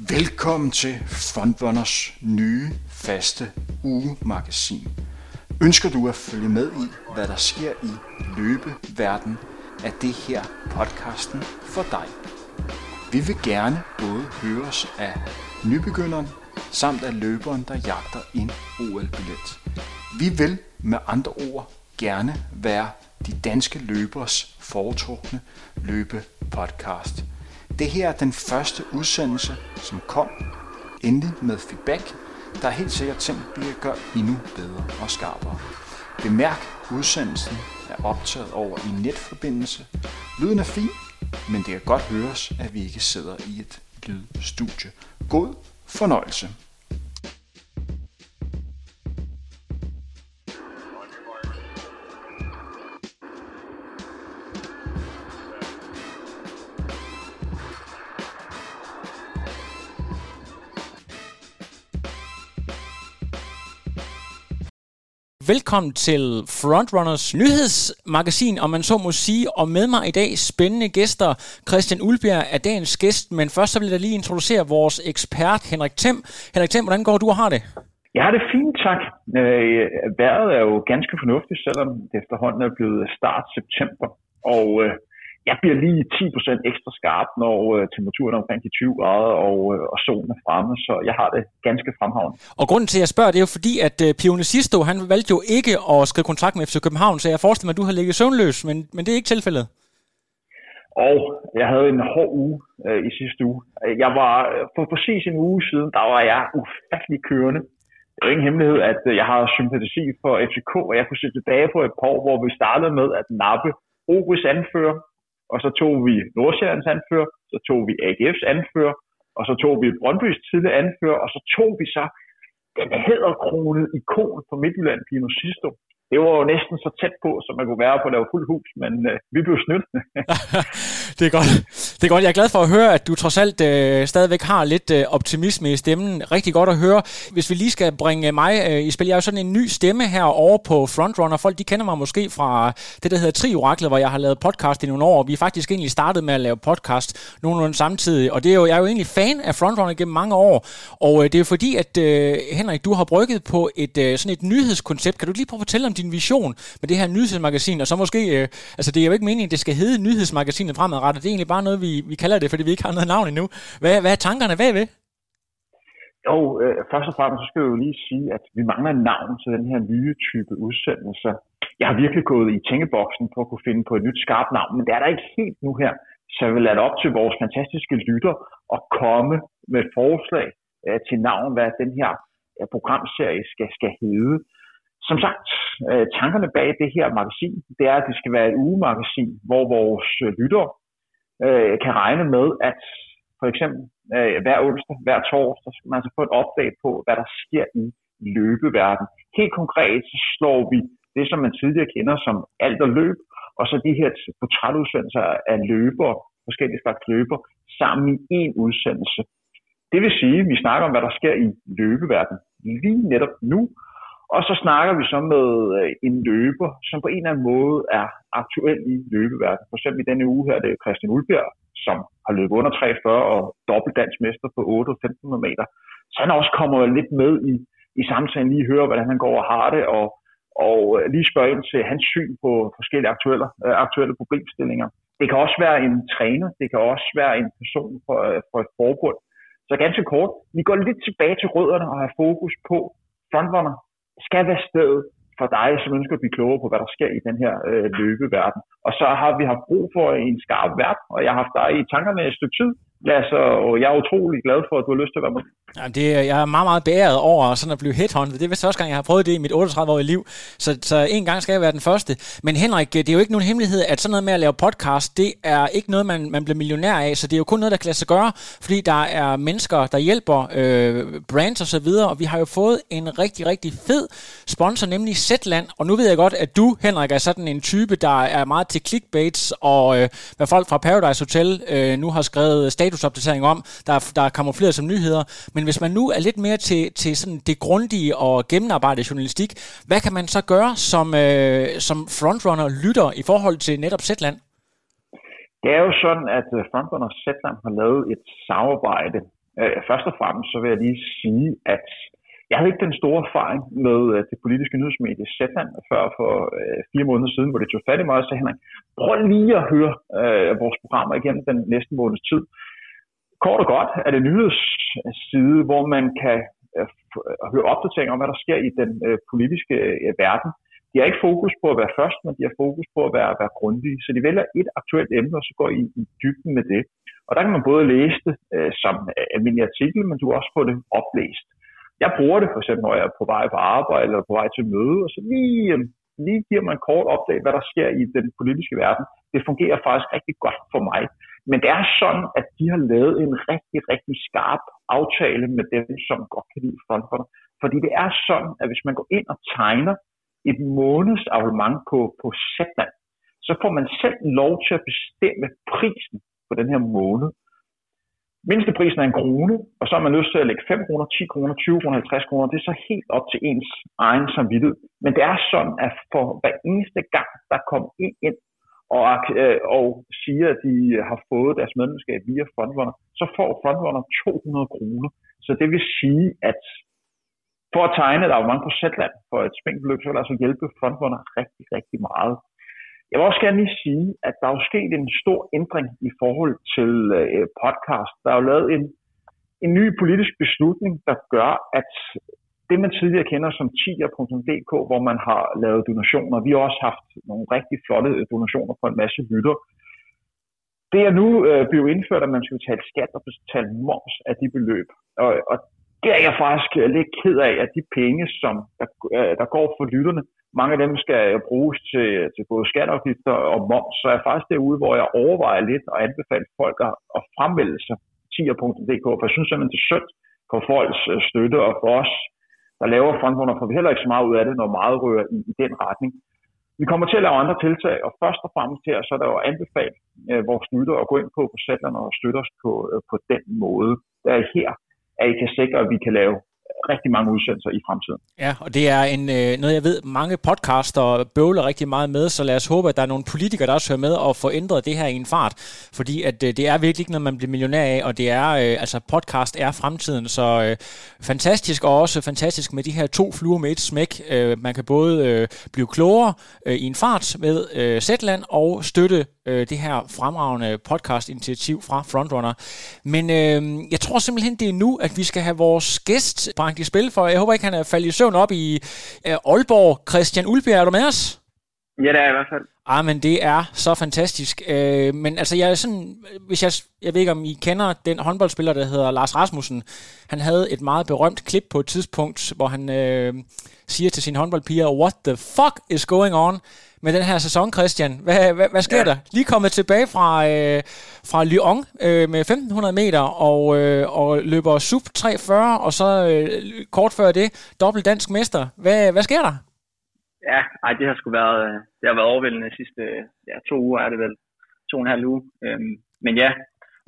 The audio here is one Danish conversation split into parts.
Velkommen til Frontrunners nye faste ugemagasin. Ønsker du at følge med i, hvad der sker i løbeverden, er det her podcasten for dig. Vi vil gerne både høres af nybegynderen samt af løberen, der jagter en OL-billet. Vi vil med andre ord gerne være de danske løbers foretrukne løbepodcast. Det her er den første udsendelse, som kom endelig med feedback. Der er helt sikkert ting, vi kan gøre endnu bedre og skarpere. Bemærk, udsendelsen er optaget over i netforbindelse. Lyden er fin, men det kan godt høres, at vi ikke sidder i et lydstudie. God fornøjelse. Velkommen til Frontrunners nyhedsmagasin, om man så må sige. Og med mig i dag spændende gæster. Christian Ulbjerg er dagens gæst, men først så vil jeg lige introducere vores ekspert Henrik Thiem. Henrik Thiem, hvordan går du og har det? Jeg har det fint, tak. Øh, vejret er jo ganske fornuftigt, selvom det efterhånden er blevet start september. Og øh, jeg bliver lige 10% ekstra skarp, når øh, temperaturen er omkring de 20 grader og, øh, og solen er fremme, så jeg har det ganske fremhavn. Og grunden til, at jeg spørger, det er jo fordi, at øh, Pione Sisto, han valgte jo ikke at skrive kontrakt med FC København, så jeg forestiller mig, at du har ligget søvnløs, men, men det er ikke tilfældet. Og jeg havde en hård uge øh, i sidste uge. Jeg var for præcis en uge siden, der var jeg ufattelig kørende. Det er ingen hemmelighed, at jeg har sympati for FCK, og jeg kunne se tilbage på et par år, hvor vi startede med at nappe OB's anfører, og så tog vi Nordsjællands anfører, så tog vi AGF's anfører, og så tog vi Brøndby's tidligere anfører, og så tog vi så den hæderkronede ikon på Midtjylland, Pino Sisto. Det var jo næsten så tæt på, som man kunne være på at lave fuld hus, men øh, vi blev snydt. det er godt. Det er godt. Jeg er glad for at høre, at du trods alt øh, stadigvæk har lidt øh, optimisme i stemmen. Rigtig godt at høre. Hvis vi lige skal bringe mig øh, i spil. Jeg er jo sådan en ny stemme her over på Frontrunner. Folk de kender mig måske fra det, der hedder Trioraklet, hvor jeg har lavet podcast i nogle år. Vi er faktisk egentlig startet med at lave podcast nogenlunde samtidig. Og det er jo, jeg er jo egentlig fan af Frontrunner gennem mange år. Og øh, det er jo fordi, at øh, Henrik, du har brygget på et øh, sådan et nyhedskoncept. Kan du lige prøve at fortælle om din vision med det her nyhedsmagasin? Og så måske, øh, altså det er jo ikke meningen, at det skal hedde nyhedsmagasinet fremadrettet. Det er egentlig bare noget, vi, vi kalder det, fordi vi ikke har noget navn endnu. Hvad, hvad er tankerne bagved? Jo, øh, først og fremmest så skal jeg jo lige sige, at vi mangler et navn til den her nye type udsendelse. Jeg har virkelig gået i tænkeboksen på at kunne finde på et nyt skarpt navn, men det er der ikke helt nu her. Så jeg vil lade op til vores fantastiske lytter at komme med et forslag øh, til navn, hvad den her øh, programserie skal, skal hedde. Som sagt, øh, tankerne bag det her magasin, det er, at det skal være et ugemagasin, hvor vores lyttere øh, kan regne med, at for eksempel øh, hver onsdag, hver torsdag, skal man altså få et update på, hvad der sker i løbeverden. Helt konkret så slår vi det, som man tidligere kender som alt og løb, og så de her portrætudsendelser af løber, forskellige slags løber, sammen i en udsendelse. Det vil sige, at vi snakker om, hvad der sker i løbeverden lige netop nu, og så snakker vi så med øh, en løber, som på en eller anden måde er aktuel i løbeverdenen. For eksempel i denne uge her, det er Christian Ulbjerg, som har løbet under 43 og dobbelt dansk mester på 8 og 1500 meter. Så han også kommer lidt med i, i samtalen, lige høre, hvordan han går og har det, og, og øh, lige spørge ind til hans syn på forskellige aktuelle, øh, aktuelle problemstillinger. Det kan også være en træner, det kan også være en person for, for et forbund. Så ganske kort, vi går lidt tilbage til rødderne og har fokus på frontrunner, skal være stedet for dig, som ønsker at blive klogere på, hvad der sker i den her øh, løbeverden. Og så har vi haft brug for en skarp vært, og jeg har haft dig i tankerne et stykke tid, Ja, så jeg er utrolig glad for, at du har lyst til at være med. Ja, det, jeg er meget, meget beæret over sådan at blive headhunted. Det er vist første gang, jeg har prøvet det i mit 38-årige liv, så, så en gang skal jeg være den første. Men Henrik, det er jo ikke nogen hemmelighed, at sådan noget med at lave podcast, det er ikke noget, man, man bliver millionær af, så det er jo kun noget, der kan lade sig gøre, fordi der er mennesker, der hjælper øh, brands og så videre, og vi har jo fået en rigtig, rigtig fed sponsor, nemlig Zetland, og nu ved jeg godt, at du, Henrik, er sådan en type, der er meget til clickbaits, og øh, hvad folk fra Paradise Hotel øh, nu har skrevet statusopdatering om, der, der er kamufleret som nyheder. Men hvis man nu er lidt mere til, til sådan det grundige og gennemarbejdede journalistik, hvad kan man så gøre som, øh, som frontrunner lytter i forhold til netop Zetland? Det er jo sådan, at øh, Frontrunner Zetland har lavet et samarbejde øh, først og fremmest så vil jeg lige sige, at jeg havde ikke den store erfaring med øh, det politiske nyhedsmedie Zetland før for øh, fire måneder siden, hvor det tog fat i mig og sagde, Henrik, prøv lige at høre øh, vores programmer igennem den næste måneds tid. Kort og godt er det nyhedsside, hvor man kan øh, øh, høre opdateringer om, hvad der sker i den øh, politiske øh, verden. De har ikke fokus på at være først, men de har fokus på at være, være grundige. Så de vælger et aktuelt emne, og så går i, i dybden med det. Og der kan man både læse det øh, som øh, almindelig artikel, men du kan også få det oplæst. Jeg bruger det for eksempel, når jeg er på vej på arbejde eller på vej til møde, og så lige, øh, lige giver man kort opdag, hvad der sker i den politiske verden. Det fungerer faktisk rigtig godt for mig. Men det er sådan, at de har lavet en rigtig, rigtig skarp aftale med dem, som godt kan lide fondfonder. Fordi det er sådan, at hvis man går ind og tegner et måneds abonnement på, på Zetland, så får man selv lov til at bestemme prisen på den her måned. Mindsteprisen er en krone, og så har man lyst til at lægge 5 kroner, 10 kroner, 20 kroner, 50 kroner. Det er så helt op til ens egen samvittighed. Men det er sådan, at for hver eneste gang, der kommer en ind og, øh, og siger, at de har fået deres medlemskab via Frontrunner, så får Frontrunner 200 kroner. Så det vil sige, at for at tegne et abonnement på Zetland for et spængbeløb, så vil det altså hjælpe Frontrunner rigtig, rigtig meget. Jeg vil også gerne lige sige, at der er jo sket en stor ændring i forhold til øh, podcast. Der er jo lavet en, en ny politisk beslutning, der gør, at det man tidligere kender som tier.dk, hvor man har lavet donationer, vi har også haft nogle rigtig flotte øh, donationer på en masse lytter, det er nu øh, blevet indført, at man skal betale skat og betale moms af de beløb. Og, og det er jeg faktisk øh, lidt ked af, at de penge, som der, øh, der går for lytterne, mange af dem skal øh, bruges til, til både skatteafgifter og moms, så er faktisk derude, hvor jeg overvejer lidt og anbefaler folk at, at fremvælge sig tier.dk, for jeg synes simpelthen, det er synd for folks støtte, og for os, der laver frontrunner, får vi heller ikke så meget ud af det, når meget rører i, i den retning. Vi kommer til at lave andre tiltag, og først og fremmest her, så er der jo anbefalet øh, vores lytter at gå ind på, på sætterne og støtte os på, øh, på den måde. Der er her, at I kan sikre, at vi kan lave rigtig mange udsendelser i fremtiden. Ja, og det er en, øh, noget, jeg ved, mange podcaster bøvler rigtig meget med, så lad os håbe, at der er nogle politikere, der også hører med og får ændret det her i en fart, fordi at øh, det er virkelig ikke noget, man bliver millionær af, og det er, øh, altså podcast er fremtiden, så fantastisk, og også fantastisk med de her to fluer med et smæk. Man kan både blive klogere i en fart med Zetland og støtte øh, det her fremragende podcast-initiativ fra Frontrunner. Men øh, jeg tror simpelthen, det er nu, at vi skal have vores gæst bragt i spil, for jeg håber ikke, han er faldet i søvn op i øh, Aalborg. Christian Ulbjerg, er du med os? Ja, det er i hvert fald. Ah, men det er så fantastisk. Øh, men altså, jeg er sådan, hvis jeg, jeg ved ikke, om I kender den håndboldspiller, der hedder Lars Rasmussen. Han havde et meget berømt klip på et tidspunkt, hvor han øh, siger til sine håndboldpiger, what the fuck is going on? Med den her sæson, Christian. Hvad, hvad, hvad sker ja. der? Lige kommet tilbage fra, øh, fra Lyon øh, med 1500 meter og, øh, og løber sub 340, og så øh, kort før det, dobbelt dansk mester. Hvad, hvad sker der? Ja, ej, det har sgu været, øh, det har været overvældende de sidste ja, to uger, er det vel. To og en halv uge. Øhm, men ja,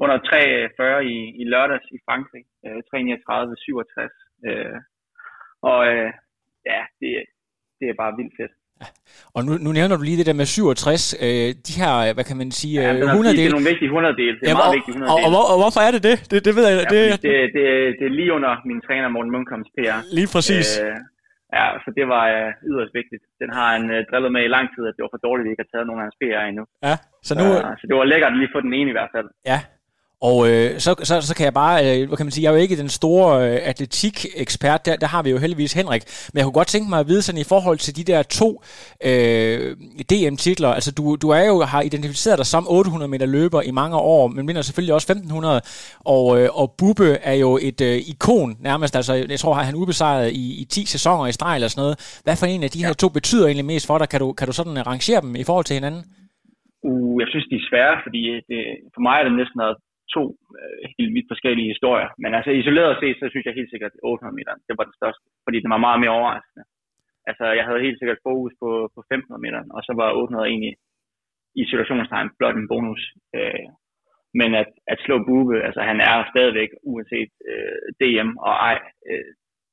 under 3.40 i, i lørdags i Frankrig. Øh, 3.39.67. Øh, og øh, ja, det, det er bare vildt fedt. Og nu, nu nævner du lige det der med 67, øh, de her, hvad kan man sige, ja, 100 Det er nogle vigtige 100 dele. Det er ja, meget vigtige 100 og, og, og, og, hvorfor er det det? Det, det ved jeg. Ja, det, det, det, det er lige under min træner Morten Munkholms PR. Lige præcis. Øh, ja, så det var øh, yderst vigtigt. Den har han øh, drillet med i lang tid, at det var for dårligt, at vi ikke har taget nogen af hans PR endnu. Ja, så nu... Så, så det var lækkert lige få den ene i hvert fald. Ja, og øh, så, så, så kan jeg bare, øh, hvad kan man sige, jeg er jo ikke den store øh, atletik-ekspert, der, der har vi jo heldigvis Henrik, men jeg kunne godt tænke mig at vide sådan i forhold til de der to øh, DM-titler, altså du, du er jo, har identificeret dig som 800 meter løber i mange år, men minder selvfølgelig også 1500, og, øh, og Bubbe er jo et øh, ikon nærmest, altså jeg tror, han ubesejret i, i 10 sæsoner i streg eller sådan noget. Hvad for en af de her to betyder egentlig mest for dig? Kan du, kan du sådan rangere dem i forhold til hinanden? Uh, jeg synes, de er svære, fordi det, for mig er det næsten noget to øh, helt vidt forskellige historier. Men altså isoleret set, så synes jeg helt sikkert, at 800 meter, det var den største, fordi det var meget mere overraskende. Altså jeg havde helt sikkert fokus på, på 1500 meter, og så var 800 egentlig i situationstegn blot en bonus. Øh, men at, at slå Bube, altså han er stadigvæk, uanset øh, DM og ej, øh,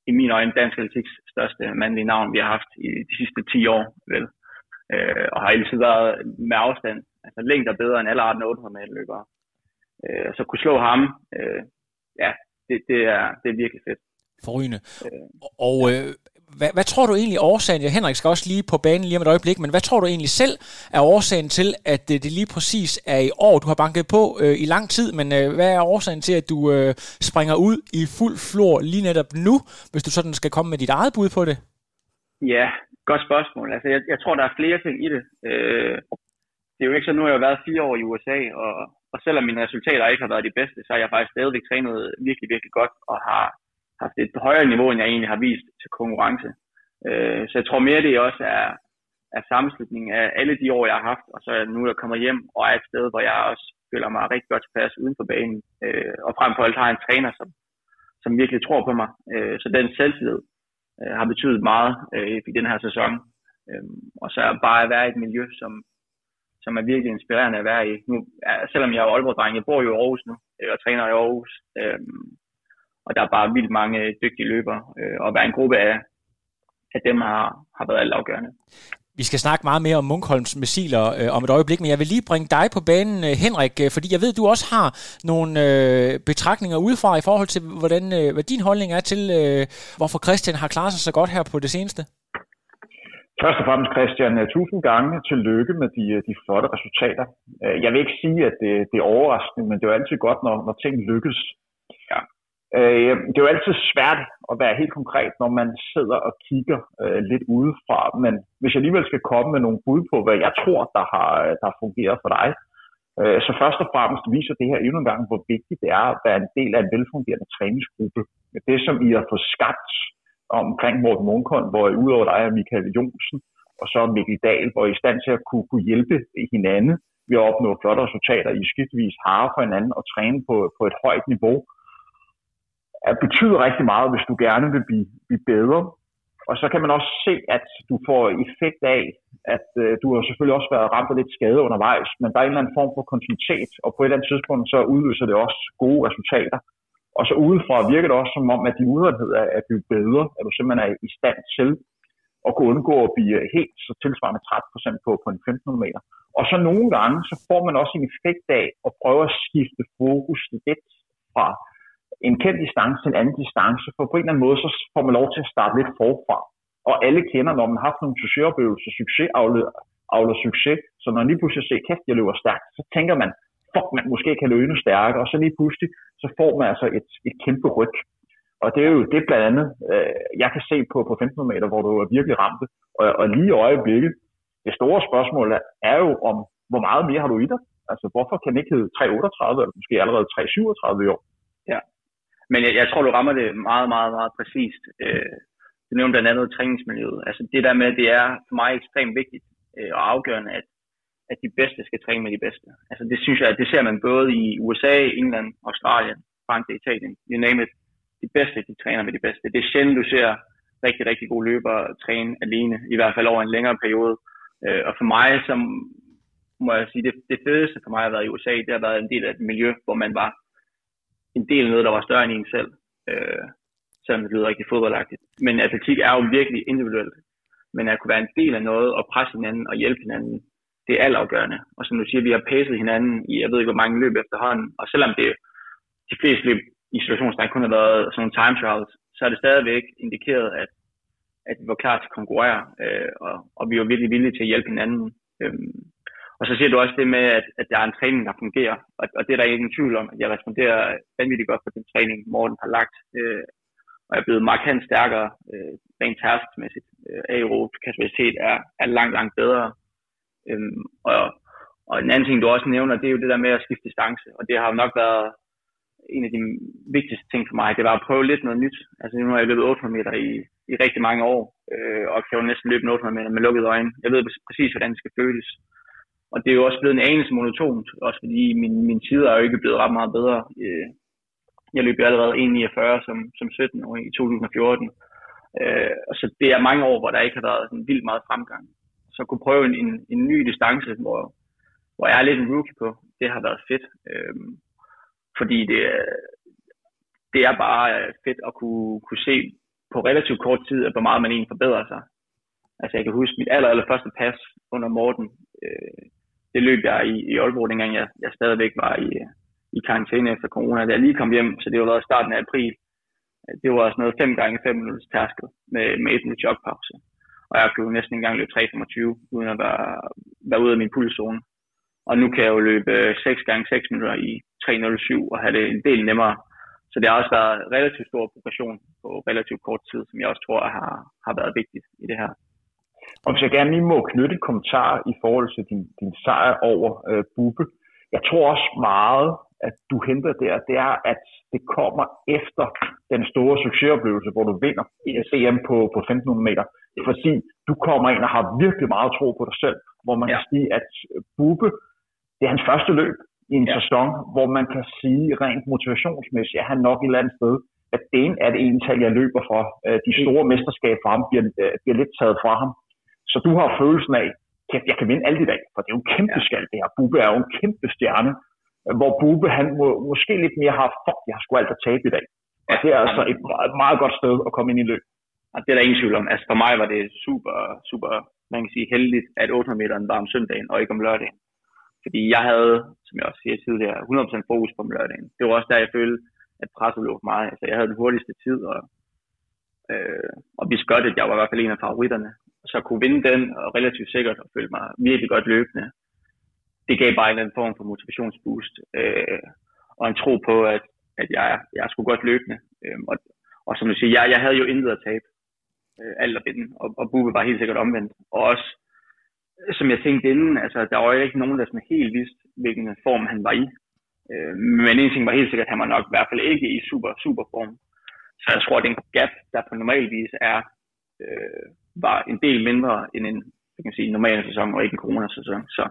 i mine øjne dansk atletiks største mandlige navn, vi har haft i de sidste 10 år, vel. Øh, og har altid været med afstand, altså længder bedre end alle andre 800 meter løbere. Øh, så kunne slå ham, øh, ja, det, det, er, det er virkelig fedt. Forrygende. Øh. Og øh, hvad, hvad tror du egentlig årsagen, ja, Henrik skal også lige på banen lige om et øjeblik, men hvad tror du egentlig selv er årsagen til, at det, det lige præcis er i år, du har banket på øh, i lang tid, men øh, hvad er årsagen til, at du øh, springer ud i fuld flor lige netop nu, hvis du sådan skal komme med dit eget bud på det? Ja, godt spørgsmål. Altså, jeg, jeg tror, der er flere ting i det. Øh, det er jo ikke så, nu har jeg været fire år i USA, og, og selvom mine resultater ikke har været de bedste, så har jeg faktisk stadigvæk trænet virkelig, virkelig godt, og har haft et højere niveau, end jeg egentlig har vist til konkurrence. Øh, så jeg tror mere, det også er, er sammenslutningen af alle de år, jeg har haft, og så er nu, jeg kommer hjem og er et sted, hvor jeg også føler mig rigtig godt tilpas uden for banen, øh, og frem for alt har en træner, som, som virkelig tror på mig. Øh, så den selvtillid øh, har betydet meget øh, i den her sæson. Øh, og så er bare at være i et miljø, som, som er virkelig inspirerende at være i. Nu, selvom jeg er Aalborg-dreng, jeg bor jo i Aarhus nu, øh, og træner i Aarhus. Øh, og der er bare vildt mange øh, dygtige løbere, øh, og være en gruppe af, af dem har, har været altafgørende. Vi skal snakke meget mere om Munkholms missiler øh, om et øjeblik, men jeg vil lige bringe dig på banen, øh, Henrik, øh, fordi jeg ved, du også har nogle øh, betragtninger udefra i forhold til, hvordan, øh, hvad din holdning er til, øh, hvorfor Christian har klaret sig så godt her på det seneste. Først og fremmest, Christian, øh, tusind gange til lykke med de, de flotte resultater. Jeg vil ikke sige, at det, det er overraskende, men det er jo altid godt, når, når ting lykkes. Ja. Øh, det er jo altid svært at være helt konkret, når man sidder og kigger øh, lidt udefra, men hvis jeg alligevel skal komme med nogle bud på, hvad jeg tror, der har, der har fungeret for dig, øh, så først og fremmest viser det her endnu en gang, hvor vigtigt det er at være en del af en velfungerende træningsgruppe. Det, som I har fået skabt omkring Morten Munkholm, hvor udover dig er Michael Jonsen, og så Mikkel Dahl, hvor I er i stand til at kunne, kunne hjælpe hinanden ved at opnå flotte resultater. I skiftevis har for hinanden og træne på, på et højt niveau, betyder rigtig meget, hvis du gerne vil blive, blive bedre. Og så kan man også se, at du får effekt af, at øh, du har selvfølgelig også været ramt af lidt skade undervejs, men der er en eller anden form for kontinuitet, og på et eller andet tidspunkt så udløser det også gode resultater. Og så udefra virker det også som om, at din udholdenhed er, er blevet bedre, at du simpelthen er i stand til at kunne undgå at blive helt så tilsvarende 30% på, på en 1500 meter. Og så nogle gange, så får man også en effekt af at prøve at skifte fokus lidt fra en kendt distance til en anden distance, for på en eller anden måde, så får man lov til at starte lidt forfra. Og alle kender, når man har haft nogle succesoplevelser, succes afler, succes, så når man lige pludselig ser, kæft, jeg løber stærkt, så tænker man, fuck, man måske kan løbe endnu stærkere, og så lige pludselig, så får man altså et, et kæmpe ryg. Og det er jo det blandt andet, øh, jeg kan se på, på 1500 meter, hvor du er virkelig ramt. Og, og lige i øjeblikket, det store spørgsmål er jo om, hvor meget mere har du i dig? Altså, hvorfor kan det ikke hedde 338, eller måske allerede 337 i år? Men jeg, jeg tror, du rammer det meget, meget, meget præcist. Øh, du nævnte blandt andet træningsmiljøet. Altså det der med, det er for mig ekstremt vigtigt øh, og afgørende, at, at de bedste skal træne med de bedste. Altså det synes jeg, at det ser man både i USA, England, Australien, Frankrig, Italien, you name it. De bedste, de træner med de bedste. Det er sjældent, du ser rigtig, rigtig gode løbere træne alene, i hvert fald over en længere periode. Øh, og for mig, som må jeg sige, det, det fedeste for mig har været i USA, det har været en del af et miljø, hvor man var en del af noget, der var større end en selv. Øh, selvom det lyder rigtig fodboldagtigt. Men atletik er jo virkelig individuelt. Men at kunne være en del af noget og presse hinanden og hjælpe hinanden, det er altafgørende. Og som du siger, vi har pacet hinanden i, jeg ved ikke, hvor mange løb efterhånden. Og selvom det de fleste løb i situationstegn kun har været sådan nogle time trials, så er det stadigvæk indikeret, at, at vi var klar til at konkurrere, øh, og, og vi var virkelig villige til at hjælpe hinanden. Øhm, og så siger du også det med, at, at der er en træning, der fungerer. Og, og det er der ingen tvivl om, at jeg responderer vanvittigt godt på den træning, Morten har lagt. Øh, og jeg er blevet markant stærkere, øh, rent tærskmæssigt. Øh, aerob kapacitet er, er langt, langt bedre. Øh, og, og en anden ting, du også nævner, det er jo det der med at skifte distance. Og det har jo nok været en af de vigtigste ting for mig. Det var at prøve lidt noget nyt. Altså nu har jeg løbet 800 meter i, i rigtig mange år, øh, og kan jo næsten løbe 800 meter med lukkede øjne. Jeg ved præcis, hvordan det skal føles. Og det er jo også blevet en anelse monotont, også fordi min, min tid er jo ikke blevet ret meget bedre. Øh, jeg løb jo allerede 1,49 som, som 17 år i 2014. Øh, så det er mange år, hvor der ikke har været sådan vildt meget fremgang. Så kunne prøve en, en, en ny distance, hvor, hvor jeg er lidt en rookie på, det har været fedt. Øh, fordi det, det er bare øh, fedt at kunne, kunne se på relativt kort tid, at hvor meget man egentlig forbedrer sig. Altså jeg kan huske mit aller, aller første pas under Morten. Øh, det løb jeg i, i Aalborg, dengang jeg, jeg stadigvæk var i, i karantæne efter corona. Da jeg lige kom hjem, så det var været starten af april, øh, det var sådan noget 5 gange 5 minutters tærskel med, med et minut jogpause. Og jeg kunne næsten ikke engang løbe 3,25 uden at være, være ude af min pulszone. Og nu kan jeg jo løbe øh, 6 gange 6 minutter i 3,07 og have det en del nemmere. Så det har også været relativt stor progression på relativt kort tid, som jeg også tror har, har været vigtigt i det her. Og hvis jeg gerne lige må knytte et kommentar i forhold til din, din sejr over øh, Bubbe. Jeg tror også meget, at du henter der, det er, at det kommer efter den store succesoplevelse, hvor du vinder CM på, på 1500 meter. Fordi du kommer ind og har virkelig meget tro på dig selv, hvor man ja. kan sige, at Bubbe, det er hans første løb i en ja. sæson, hvor man kan sige rent motivationsmæssigt, at han nok et eller andet sted, at det er det ental, jeg løber for. Øh, de store mesterskaber for ham bliver, øh, bliver lidt taget fra ham. Så du har følelsen af, at jeg kan vinde alt i dag, for det er jo en kæmpe ja. skald det her. Bube er jo en kæmpe stjerne, hvor Bube han må, måske lidt mere har, fuck, jeg har sgu alt at tabe i dag. Og det er altså et meget, meget godt sted at komme ind i løb. Og det er der ingen tvivl om. Altså for mig var det super, super, man kan sige, heldigt, at 800 meteren var om søndagen og ikke om lørdagen. Fordi jeg havde, som jeg også siger tidligere, 100% fokus på om lørdagen. Det var også der, jeg følte, at presset lå for mig. Altså jeg havde den hurtigste tid, og, øh, og vi skøttede, jeg var i hvert fald en af favoritterne så kunne vinde den og relativt sikkert og føle mig virkelig godt løbende, det gav bare en eller anden form for motivationsboost øh, og en tro på, at, at jeg, jeg skulle godt løbende. Øh, og, og som du siger, jeg, jeg havde jo intet at tabe. Øh, alt at vinde, og, og Bube var helt sikkert omvendt. Og også, som jeg tænkte inden, altså der var jo ikke nogen, der sådan helt vidste, hvilken form han var i. Øh, men en ting var helt sikkert, at han var nok i hvert fald ikke i super, super form. Så jeg tror, at den gap, der på normalvis er øh, var en del mindre end en kan man sige, normal sæson og ikke en coronasæson. Så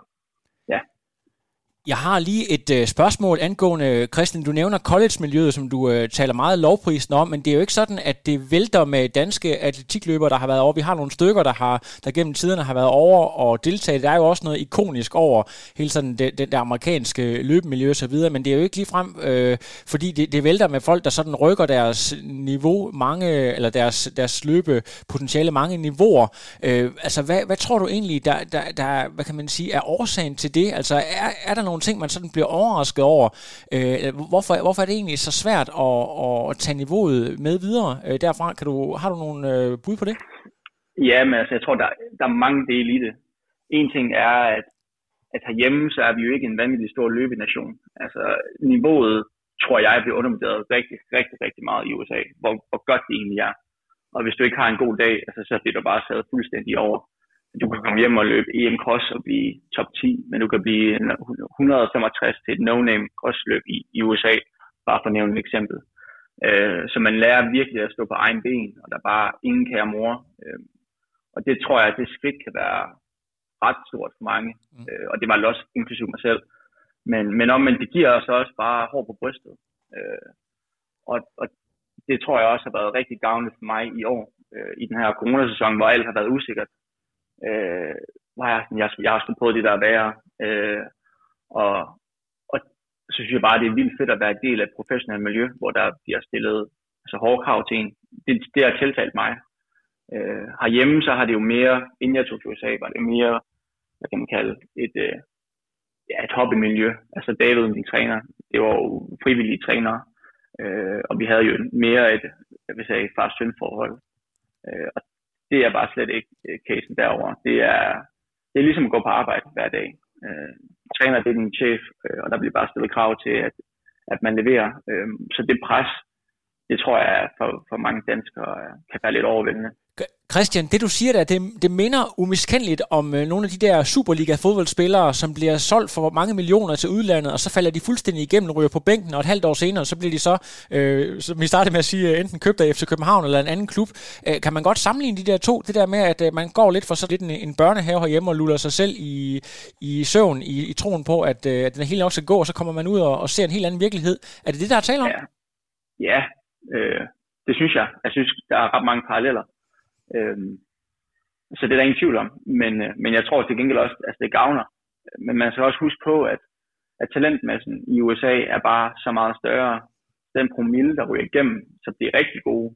jeg har lige et øh, spørgsmål angående, øh, Christian, du nævner college-miljøet, som du øh, taler meget lovprisen om, men det er jo ikke sådan, at det vælter med danske atletikløbere, der har været over. Vi har nogle stykker, der har der gennem tiderne har været over og deltaget. Der er jo også noget ikonisk over hele sådan det, det der amerikanske øh, løbemiljø og så videre, men det er jo ikke lige frem, øh, fordi det, det vælter med folk, der sådan rykker deres niveau mange, eller deres, deres løbepotentiale mange niveauer. Øh, altså, hvad, hvad tror du egentlig, der, der, der, hvad kan man sige, er årsagen til det? Altså, er, er der nogle nogle ting, man sådan bliver overrasket over. Øh, hvorfor, hvorfor er det egentlig så svært at, at tage niveauet med videre øh, derfra? Kan du, har du nogle øh, bud på det? Ja, men altså, jeg tror, der, der er mange dele i det. En ting er, at, at herhjemme, så er vi jo ikke en vanvittig stor løbenation. Altså, niveauet, tror jeg, bliver undervurderet rigtig, rigtig, rigtig meget i USA, hvor, hvor godt det egentlig er. Og hvis du ikke har en god dag, altså, så bliver du bare sat fuldstændig over du kan komme hjem og løbe EM Cross og blive top 10, men du kan blive 165 til et no-name crossløb i, i USA, bare for at nævne et eksempel. Øh, så man lærer virkelig at stå på egen ben, og der er bare ingen kære mor. Øh, og det tror jeg, at det skridt kan være ret stort for mange, mm. øh, og det var også inklusive mig selv. Men, men om, men det giver os også bare hår på brystet. Øh, og, og det tror jeg også har været rigtig gavnligt for mig i år, øh, i den her coronasæson, hvor alt har været usikkert øh, var jeg, jeg, jeg har sgu prøvet det der værre. Øh, og, og så synes jeg bare, det er vildt fedt at være en del af et professionelt miljø, hvor der bliver stillet altså, hårde krav til en. Det, det har tiltalt mig. Øh, herhjemme så har det jo mere, inden jeg tog til USA, var det mere, hvad kan man kalde, et, øh, ja, et hobbymiljø. Altså David, min træner, det var jo frivillige trænere, øh, og vi havde jo mere et, jeg vil sige, far-søn forhold. Øh, og det er bare slet ikke øh, casen derover. Det er, det er ligesom at gå på arbejde hver dag. Øh, træner det er din chef, øh, og der bliver bare stillet krav til, at, at man leverer. Øh, så det pres, det tror jeg for, for mange danskere øh, kan være lidt overvældende. Christian, det du siger der, det, det minder umiskendeligt om øh, nogle af de der Superliga-fodboldspillere, som bliver solgt for mange millioner til udlandet, og så falder de fuldstændig igennem, ryger på bænken, og et halvt år senere, så bliver de så, øh, som vi startede med at sige, øh, enten købt af FC København eller en anden klub. Øh, kan man godt sammenligne de der to? Det der med, at øh, man går lidt for så lidt en, en børnehave herhjemme og luller sig selv i, i søvn, i, i troen på, at, øh, at den hele nok skal gå, og så kommer man ud og, og ser en helt anden virkelighed. Er det det, der er tale om? Ja, ja øh, det synes jeg. Jeg synes, der er ret mange paralleller. Øh, så det er der ingen tvivl om. Men, øh, men jeg tror til gengæld også, at altså, det gavner. Men man skal også huske på, at, at talentmassen i USA er bare så meget større. Den promille, der ryger igennem, så det er rigtig gode.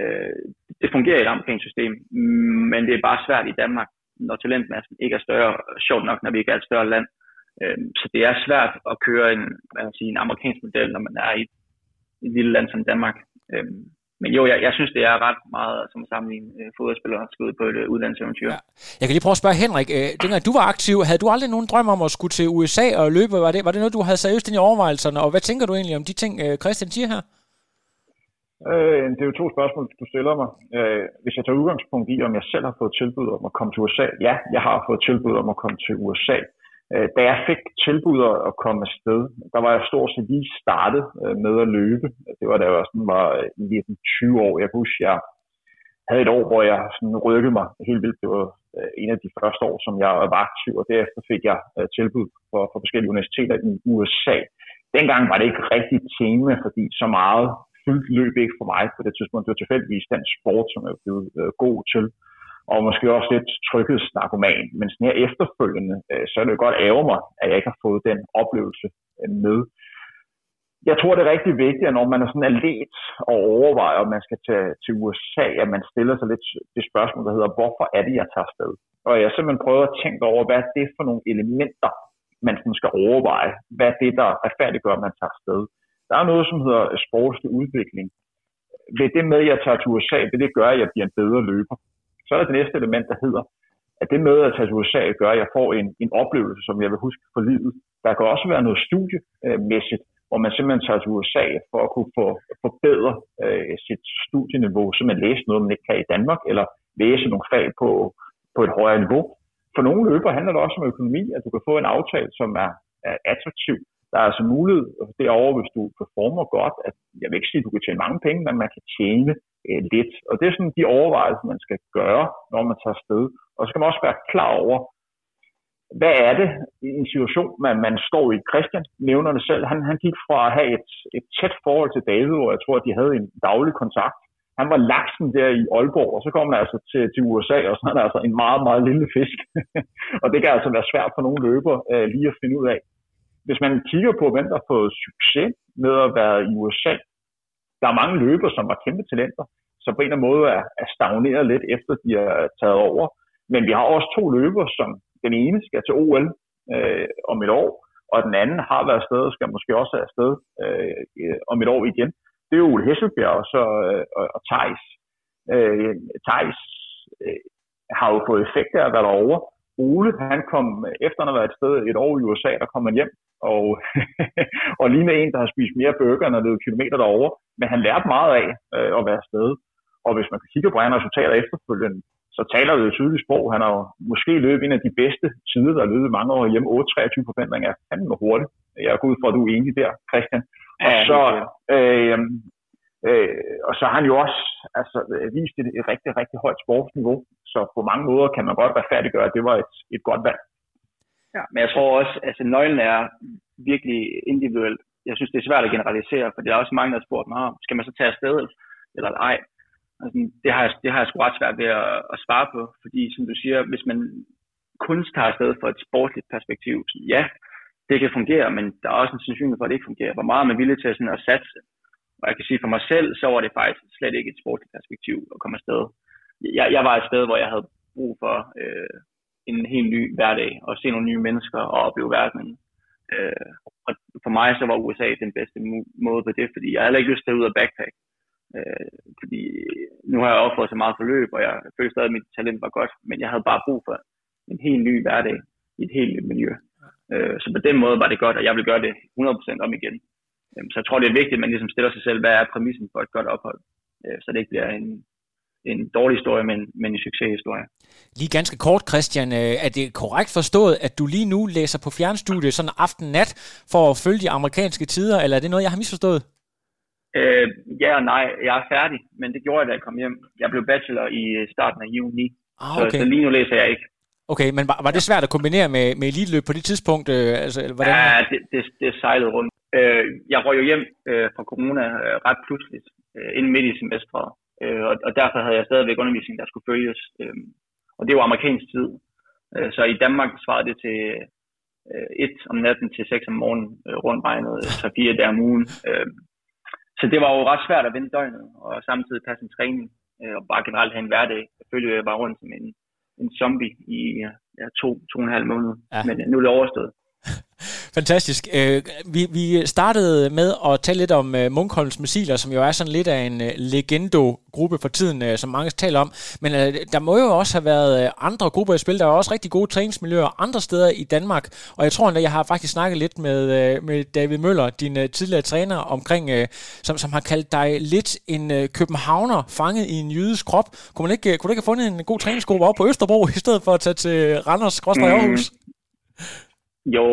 Øh, det fungerer i et amerikansk system, men det er bare svært i Danmark, når talentmassen ikke er større. Sjovt nok, når vi ikke er et større land. Øh, så det er svært at køre en, hvad man sige, en amerikansk model, når man er i et lille land som Danmark. Øhm, men jo, jeg, jeg synes, det er ret meget som at sammenligne øh, fodboldspillere skal ud på et øh, uddannelseseventyr. Ja. Jeg kan lige prøve at spørge Henrik, øh, dengang du var aktiv, havde du aldrig nogen drøm om at skulle til USA og løbe? Var det, var det noget, du havde seriøst ind i overvejelserne? Og hvad tænker du egentlig om de ting, øh, Christian siger her? Øh, det er jo to spørgsmål, du stiller mig. Øh, hvis jeg tager udgangspunkt i, om jeg selv har fået tilbud om at komme til USA. Ja, jeg har fået tilbud om at komme til USA. Øh, Øh, da jeg fik tilbud at komme afsted, der var jeg stort set lige startet øh, med at løbe. Det var da jeg sådan var øh, 19-20 år. Jeg kan huske, jeg havde et år, hvor jeg sådan rykkede mig helt vildt. Det var øh, en af de første år, som jeg var aktiv, og derefter fik jeg tilbud for, for forskellige universiteter i USA. Dengang var det ikke rigtig tema, fordi så meget fyldt løb ikke for mig på det tidspunkt. Det var tilfældigvis den sport, som jeg blev god til og måske også lidt tryghedsnarkoman. Men sådan her efterfølgende, øh, så er det jo godt ærger mig, at jeg ikke har fået den oplevelse øh, med. Jeg tror, det er rigtig vigtigt, at når man er sådan alert og overvejer, om man skal tage til USA, at man stiller sig lidt det spørgsmål, der hedder, hvorfor er det, jeg tager afsted? Og jeg simpelthen prøver at tænke over, hvad er det for nogle elementer, man sådan skal overveje? Hvad er det, der retfærdiggør, at man tager afsted? Der er noget, som hedder sportslig udvikling. Ved det med, at jeg tager til USA, vil det gøre, at jeg bliver en bedre løber. Så er der det næste element, der hedder, at det med at tage til USA gør, at jeg får en, en oplevelse, som jeg vil huske for livet. Der kan også være noget studiemæssigt, hvor man simpelthen tager til USA for at kunne få, forbedre øh, sit studieniveau, så man læser noget, man ikke kan i Danmark, eller læse nogle fag på, på et højere niveau. For nogle løber handler det også om økonomi, at du kan få en aftale, som er, er attraktiv. Der er altså mulighed derovre, hvis du performer godt, at jeg vil ikke sige, at du kan tjene mange penge, men man kan tjene øh, lidt. Og det er sådan de overvejelser, man skal gøre, når man tager sted. Og så skal man også være klar over, hvad er det i en situation, man, man står i? Christian nævner det selv. Han, han gik fra at have et, et tæt forhold til David, hvor jeg tror, at de havde en daglig kontakt. Han var laksen der i Aalborg, og så kom han altså til, til USA, og så er der altså en meget, meget lille fisk. og det kan altså være svært for nogle løber øh, lige at finde ud af. Hvis man kigger på, hvem der har fået succes med at være i USA, der er mange løber, som var kæmpe talenter, som på en eller anden måde er, er stagneret lidt efter de er taget over. Men vi har også to løber, som den ene skal til OL øh, om et år, og den anden har været afsted og skal måske også være afsted øh, om et år igen. Det er jo Ole Hesselbjerg og, så, øh, og, og Thijs. Øh, Thijs øh, har jo fået effekt af at være derovre. Ole, han kom efter at have været et sted et år i USA, der kom han hjem og, og med en, der har spist mere burger at løbe kilometer derovre. Men han lærte meget af øh, at være afsted. Og hvis man kigger på hans resultater efterfølgende, så taler det jo tydeligt sprog. Han har måske løbet en af de bedste tider, der har løbet mange år hjemme. 8-23 forventninger er fandme hurtigt. Jeg er gået for, at du er enig der, Christian. Og så, øh, øh, og så har han jo også altså, vist et, et rigtig, rigtig højt sportsniveau. Så på mange måder kan man godt retfærdiggøre, at det var et, et godt valg. Ja, men jeg tror også, at altså, nøglen er virkelig individuelt. Jeg synes, det er svært at generalisere, for der er også mange, der har spurgt mig, skal man så tage afsted eller ej? Altså, det, har jeg, det har jeg sgu ret svært ved at, at svare på, fordi som du siger, hvis man kun tager afsted fra et sportsligt perspektiv, så ja, det kan fungere, men der er også en sandsynlighed for, at det ikke fungerer. Hvor meget man er villig til sådan at satse. Og jeg kan sige for mig selv, så var det faktisk slet ikke et sportsligt perspektiv at komme afsted. Jeg, jeg var et sted, hvor jeg havde brug for øh, en helt ny hverdag, og se nogle nye mennesker og opleve verdenen. Øh, og for mig så var USA den bedste måde på det, fordi jeg havde ikke lyst til at ud og backpack. Øh, fordi nu har jeg opført så meget forløb, og jeg følte stadig, at mit talent var godt, men jeg havde bare brug for en helt ny hverdag i et helt nyt miljø. Øh, så på den måde var det godt, og jeg vil gøre det 100% om igen. Øh, så jeg tror, det er vigtigt, at man ligesom stiller sig selv, hvad er præmissen for et godt ophold, øh, så det ikke bliver en, en dårlig historie, men, men en succeshistorie. Lige ganske kort, Christian. Øh, er det korrekt forstået, at du lige nu læser på fjernstudie sådan aften-nat for at følge de amerikanske tider, eller er det noget, jeg har misforstået? Øh, ja og nej. Jeg er færdig, men det gjorde jeg, da jeg kom hjem. Jeg blev bachelor i starten af juni, ah, okay. så, så lige nu læser jeg ikke. Okay, men var, var det svært at kombinere med, med elitløb på det tidspunkt? Øh, altså, hvordan? Ja, det, det, det sejlede rundt. Øh, jeg røg jo hjem øh, fra corona øh, ret pludseligt, øh, inden midt i semesteret. Øh, og, og derfor havde jeg stadigvæk undervisning, der skulle følges. Øh, og det var amerikansk tid. Øh, så i Danmark svarede det til øh, 1 om natten til 6 om morgenen, øh, rundt regnet 3-4 dage om ugen. Øh, så det var jo ret svært at vende døgnet, og samtidig passe en træning, øh, og bare generelt have en hverdag. Jeg følte, jeg var rundt som en, en zombie i ja, to, to og en halv måned. Ja. Men nu er det overstået. Fantastisk. Øh, vi, vi startede med at tale lidt om uh, Munkholms missiler, som jo er sådan lidt af en uh, legendo-gruppe for tiden, uh, som mange taler om. Men uh, der må jo også have været uh, andre grupper i spil. Der er også rigtig gode træningsmiljøer andre steder i Danmark. Og jeg tror endda, jeg har faktisk snakket lidt med, uh, med David Møller, din uh, tidligere træner, omkring, uh, som, som har kaldt dig lidt en uh, københavner fanget i en jydisk krop. Kunne, man ikke, uh, kunne du ikke have fundet en god træningsgruppe op på Østerbro, i stedet for at tage til Randers, mm. Aarhus? Jo,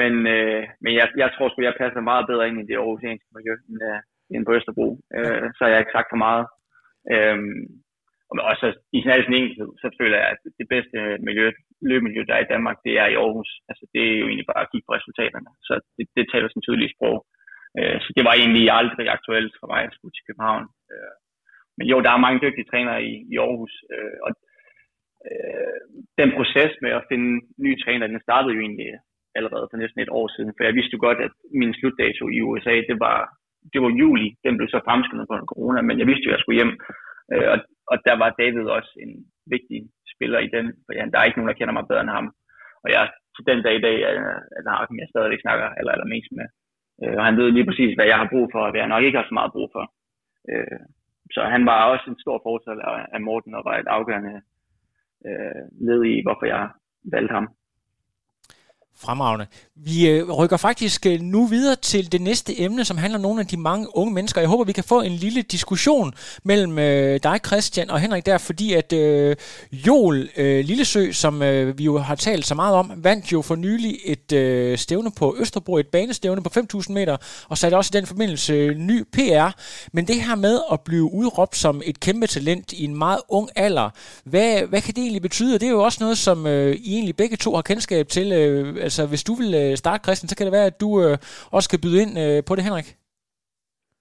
men, øh, men jeg, jeg tror sgu, jeg passer meget bedre ind i det aarhusianske miljø, end, øh, end på Østerbro. Øh, så har jeg ikke sagt for meget. Øh, og så i sin al enkelhed, så føler jeg, at det bedste miljø, løbemiljø, der er i Danmark, det er i Aarhus. Altså, det er jo egentlig bare at kigge på resultaterne. Så det, det taler sin tydelige sprog. Øh, så det var egentlig aldrig aktuelt for mig at skulle til København. Øh, men jo, der er mange dygtige trænere i, i Aarhus, øh, og øh, den proces med at finde nye træner, den startede jo egentlig allerede for næsten et år siden, for jeg vidste jo godt, at min slutdato i USA, det var, det var juli, den blev så fremskyndet på corona, men jeg vidste jo, at jeg skulle hjem, øh, og, og der var David også en vigtig spiller i den, for ja, der er ikke nogen, der kender mig bedre end ham, og jeg til den dag i dag, at, at jeg stadigvæk snakker eller, eller mest med, øh, og han ved lige præcis, hvad jeg har brug for, og hvad jeg nok ikke har så meget brug for. Øh, så han var også en stor fortaler af Morten, og var et afgørende øh, led i, hvorfor jeg valgte ham. Fremragende. Vi øh, rykker faktisk øh, nu videre til det næste emne, som handler om nogle af de mange unge mennesker. Jeg håber, vi kan få en lille diskussion mellem øh, dig, Christian, og Henrik der, fordi at øh, Joel øh, Lillesø, som øh, vi jo har talt så meget om, vandt jo for nylig et øh, stævne på Østerbro, et banestævne på 5.000 meter, og satte også i den forbindelse øh, ny PR. Men det her med at blive udråbt som et kæmpe talent i en meget ung alder, hvad, hvad kan det egentlig betyde? Det er jo også noget, som øh, I egentlig begge to har kendskab til, øh, altså hvis du vil øh, starte, Christian, så kan det være, at du øh, også kan byde ind øh, på det, Henrik.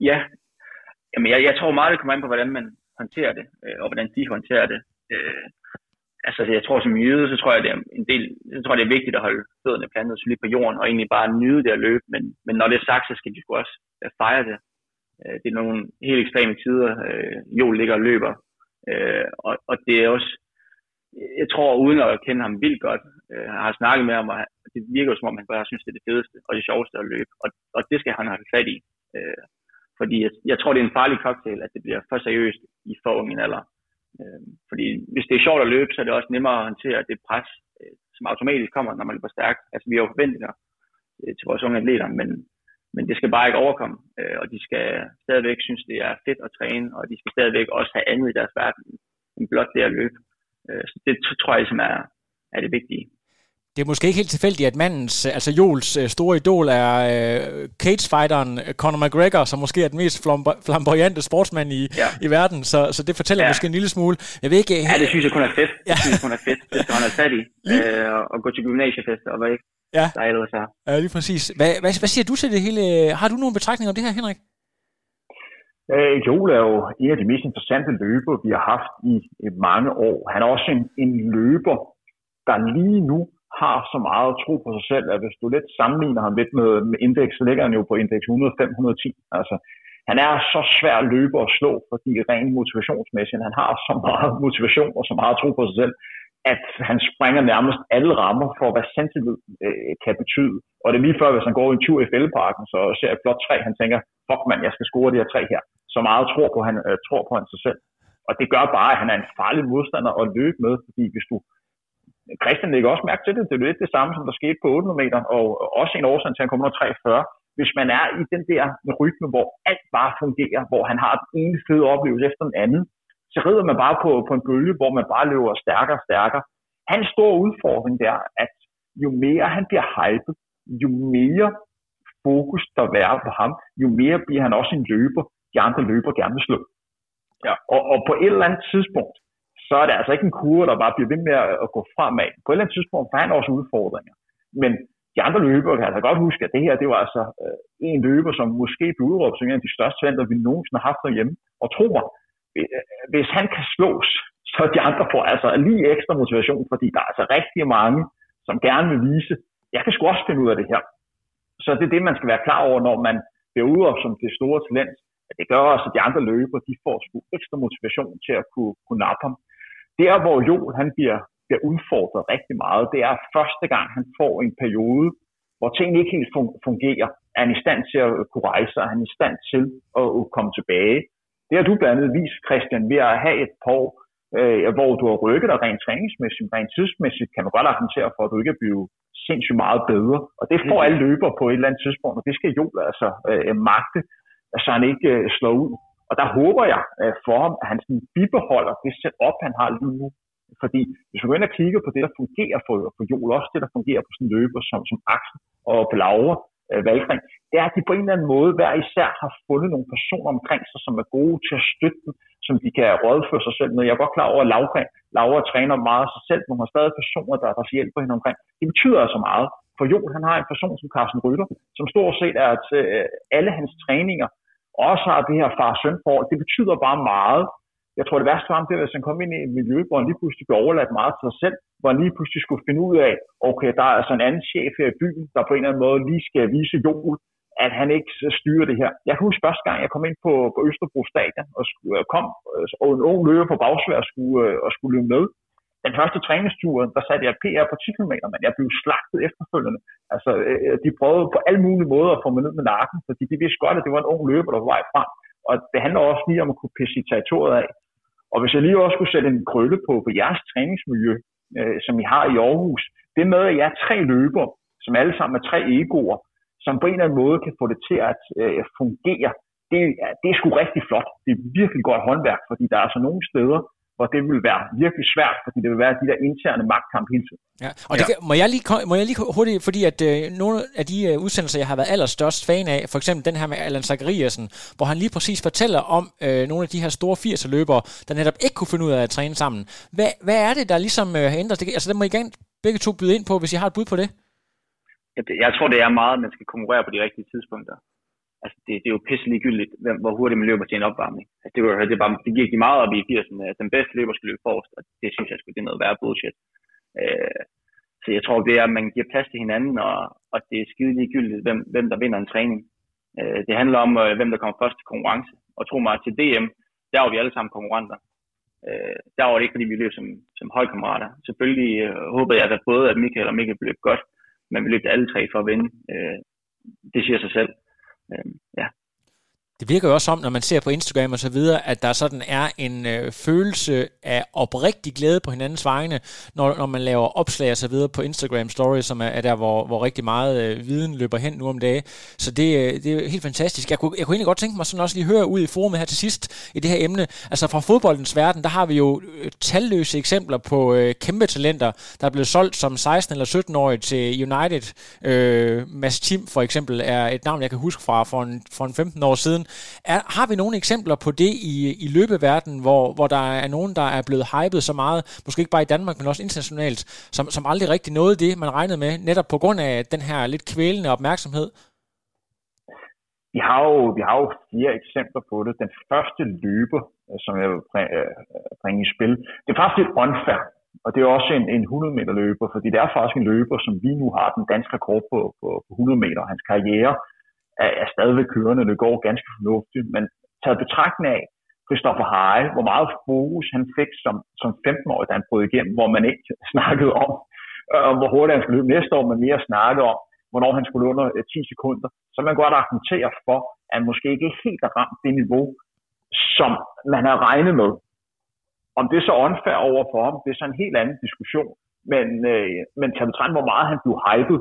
Ja, Jamen, jeg, jeg tror meget, det kommer an på, hvordan man håndterer det, øh, og hvordan de håndterer det. Øh, altså, jeg tror som jøde, så tror jeg, det er en del, så tror jeg, det er vigtigt at holde fødderne plantet solidt på jorden, og egentlig bare nyde det at løbe, men, men når det er sagt, så skal de sgu også øh, fejre det. Øh, det er nogle helt ekstreme tider, øh, Joel ligger og løber, øh, og, og det er også, jeg tror, uden at kende ham vildt godt, øh, har snakket med ham, og Altså, det virker som om, han bare synes, det er det fedeste og det sjoveste at løbe. Og, og det skal han have fat i. Øh, fordi jeg, jeg tror, det er en farlig cocktail, at det bliver for seriøst i for ung en alder. Øh, fordi hvis det er sjovt at løbe, så er det også nemmere at håndtere det pres, øh, som automatisk kommer, når man løber stærkt. Altså, vi har jo forventninger øh, til vores unge atleter, men, men det skal bare ikke overkomme. Øh, og de skal stadigvæk synes, det er fedt at træne, og de skal stadigvæk også have andet i deres verden end blot det at løbe. Øh, så det tror jeg, som er, er det vigtige. Det er måske ikke helt tilfældigt, at mandens, altså Joels øh, store idol er uh, cagefighteren Conor McGregor, som måske er den mest flamboyante sportsmand i, ja. i verden, så, så det fortæller ja. måske en lille smule. Jeg ved ikke, ja, det synes jeg kun er fedt. Ja. Det synes jeg kun er fedt. Det skal han have fat i. Øh, og gå til gymnasiefester og hvad ikke. Ja. Der er Ja, lige præcis. Hvad, hvad, hvad siger du til det hele? Har du nogle betragtninger om det her, Henrik? Øh, Joel er jo en af de mest interessante løber, vi har haft i, i mange år. Han er også en, en løber, der lige nu har så meget tro på sig selv, at hvis du lidt sammenligner ham lidt med, med indeks, så ligger han jo på indeks 100-510. Altså, han er så svær at løbe og slå, fordi rent motivationsmæssigt, han har så meget motivation og så meget tro på sig selv, at han springer nærmest alle rammer for, hvad selvtillid øh, kan betyde. Og det er lige før, hvis han går en tur i fældeparken, så ser et blot tre, han tænker, fuck man, jeg skal score de her tre her. Så meget tror på han, øh, tror på han sig selv. Og det gør bare, at han er en farlig modstander at løbe med, fordi hvis du Christian lægger også mærke til det. Det er jo lidt det samme, som der skete på 800 meter, og også en årsag til, at han kommer 43. Hvis man er i den der rytme, hvor alt bare fungerer, hvor han har den ene fede oplevelse efter den anden, så rider man bare på, på en bølge, hvor man bare løber stærkere og stærkere. Hans store udfordring der, at jo mere han bliver hypet, jo mere fokus der er på ham, jo mere bliver han også en løber, de andre løber gerne vil slå. Ja. Og, og på et eller andet tidspunkt, så er det altså ikke en kurve, der bare bliver ved med at gå fremad. På et eller andet tidspunkt får han også udfordringer. Men de andre løbere kan altså godt huske, at det her, det var altså øh, en løber, som måske blev udråbt som en af de største talenter, vi nogensinde har haft derhjemme. Og tro mig, øh, hvis han kan slås, så de andre får altså lige ekstra motivation, fordi der er altså rigtig mange, som gerne vil vise, jeg kan sgu også finde ud af det her. Så det er det, man skal være klar over, når man bliver udråbt som det store talent. At det gør også, at de andre løbere, de får sgu ekstra motivation til at kunne, kunne nappe ham der, hvor Joel han bliver, bliver udfordret rigtig meget, det er første gang, han får en periode, hvor tingene ikke helt fungerer, er han i stand til at kunne rejse er han i stand til at komme tilbage. Det har du blandt andet vist, Christian, ved at have et par år, øh, hvor du har rykket dig rent træningsmæssigt, rent tidsmæssigt, kan du godt argumentere for, at du ikke er blevet sindssygt meget bedre. Og det får alle løber på et eller andet tidspunkt, og det skal jo altså øh, magte, så han ikke øh, slår ud. Og der håber jeg øh, for ham, at han sådan bibeholder det setup, han har lige nu. Fordi hvis man går ind og kigger på det, der fungerer for, for Joel, også det, der fungerer på sådan løber som, som Axel og på Laura øh, Valgring, det er, at de på en eller anden måde hver især har fundet nogle personer omkring sig, som er gode til at støtte dem, som de kan rådføre sig selv med. Jeg er godt klar over, at Laura, Laura træner meget af sig selv, men hun har stadig personer, der, der hjælper hende omkring. Det betyder altså meget. For Joel, han har en person som Carsten Rytter, som stort set er til øh, alle hans træninger også har det her far-søn forhold, det betyder bare meget. Jeg tror, det værste var, det er, hvis han kom ind i et miljø, hvor han lige pludselig blev overladt meget til sig selv, hvor han lige pludselig skulle finde ud af, okay, der er altså en anden chef her i byen, der på en eller anden måde lige skal vise Joel, at han ikke styrer det her. Jeg kan huske første gang, jeg kom ind på, på Østerbro Stadion og skulle, øh, kom, øh, og en ung løber på bagsvær skulle, øh, og skulle løbe med. Den første træningstur, der satte jeg PR på 10 km, men jeg blev slagtet efterfølgende. Altså, øh, de prøvede på alle mulige måder at få mig ned med nakken, fordi de vidste godt, at det var en ung løber, der var vej frem. Og det handler også lige om at kunne pisse i territoriet af. Og hvis jeg lige også skulle sætte en krølle på, på jeres træningsmiljø, øh, som I har i Aarhus, det med, at jeg er tre løber, som alle sammen er tre egoer, som på en eller anden måde kan få det til at øh, fungere, det, det er sgu rigtig flot. Det er virkelig godt håndværk, fordi der er altså nogle steder, hvor det vil være virkelig svært, fordi det vil være de der interne magtkamp hele tiden. Ja, og det kan, må, jeg lige, må jeg lige hurtigt, fordi at øh, nogle af de øh, udsendelser, jeg har været allerstørst fan af, for eksempel den her med Allan Zachariasen, hvor han lige præcis fortæller om øh, nogle af de her store 80'er løbere, der netop ikke kunne finde ud af at træne sammen. Hvad, hvad er det, der ligesom øh, har ændret? Det, altså, det må I gerne begge to byde ind på, hvis I har et bud på det. Jeg tror, det er meget, at man skal konkurrere på de rigtige tidspunkter altså det, det er jo pisse ligegyldigt, hvem, hvor hurtigt man løber til en opvarmning. Altså det, var, det, er bare, det gik de meget op i 80'erne, at den bedste løber skal løbe forrest, og det synes jeg skulle det er noget værre bullshit. Øh, så jeg tror, det er, at man giver plads til hinanden, og, og det er skide ligegyldigt, hvem, hvem der vinder en træning. Øh, det handler om, øh, hvem der kommer først til konkurrence. Og tro mig, til DM, der var vi alle sammen konkurrenter. Øh, der var det ikke, fordi vi løb som, som holdkammerater. Selvfølgelig øh, håbede jeg, at både at Michael og Michael blev godt, men vi løb alle tre for at vinde. Øh, det siger sig selv. Øh, ja. Det virker jo også som, når man ser på Instagram og så videre, at der sådan er en øh, følelse af oprigtig glæde på hinandens vegne, når, når man laver opslag og så videre på Instagram Stories, som er, er der, hvor, hvor rigtig meget øh, viden løber hen nu om dagen. Så det, øh, det er helt fantastisk. Jeg kunne, jeg kunne egentlig godt tænke mig sådan også lige høre ud i forumet her til sidst i det her emne. Altså fra fodboldens verden, der har vi jo øh, talløse eksempler på øh, kæmpe talenter, der er blevet solgt som 16 eller 17-årige til United. Øh, Mads Tim for eksempel er et navn, jeg kan huske fra for en, for en 15 år siden er, har vi nogle eksempler på det i, i løbeverdenen, hvor, hvor der er nogen, der er blevet hypet så meget, måske ikke bare i Danmark, men også internationalt, som, som aldrig rigtig nåede det, man regnede med, netop på grund af den her lidt kvælende opmærksomhed? Vi har jo, vi har jo flere eksempler på det. Den første løber, som jeg vil øh, bringe i spil, det er faktisk lidt unfair. Og det er også en, en 100 meter løber, fordi det er faktisk en løber, som vi nu har den danske rekord på, på, på 100 meter. Hans karriere er, er stadigvæk kørende, det går ganske fornuftigt, men taget betragtning af Christopher Heil, hvor meget fokus han fik som, som 15-årig, da han brød igennem, hvor man ikke snakkede om, øh, hvor hurtigt han skulle løbe næste år, men mere snakkede om, hvornår han skulle under øh, 10 sekunder, så man godt argumentere for, at han måske ikke helt har ramt det niveau, som man har regnet med. Om det er så unfair over for ham, det er så en helt anden diskussion. Men, øh, men til hvor meget han blev hypet,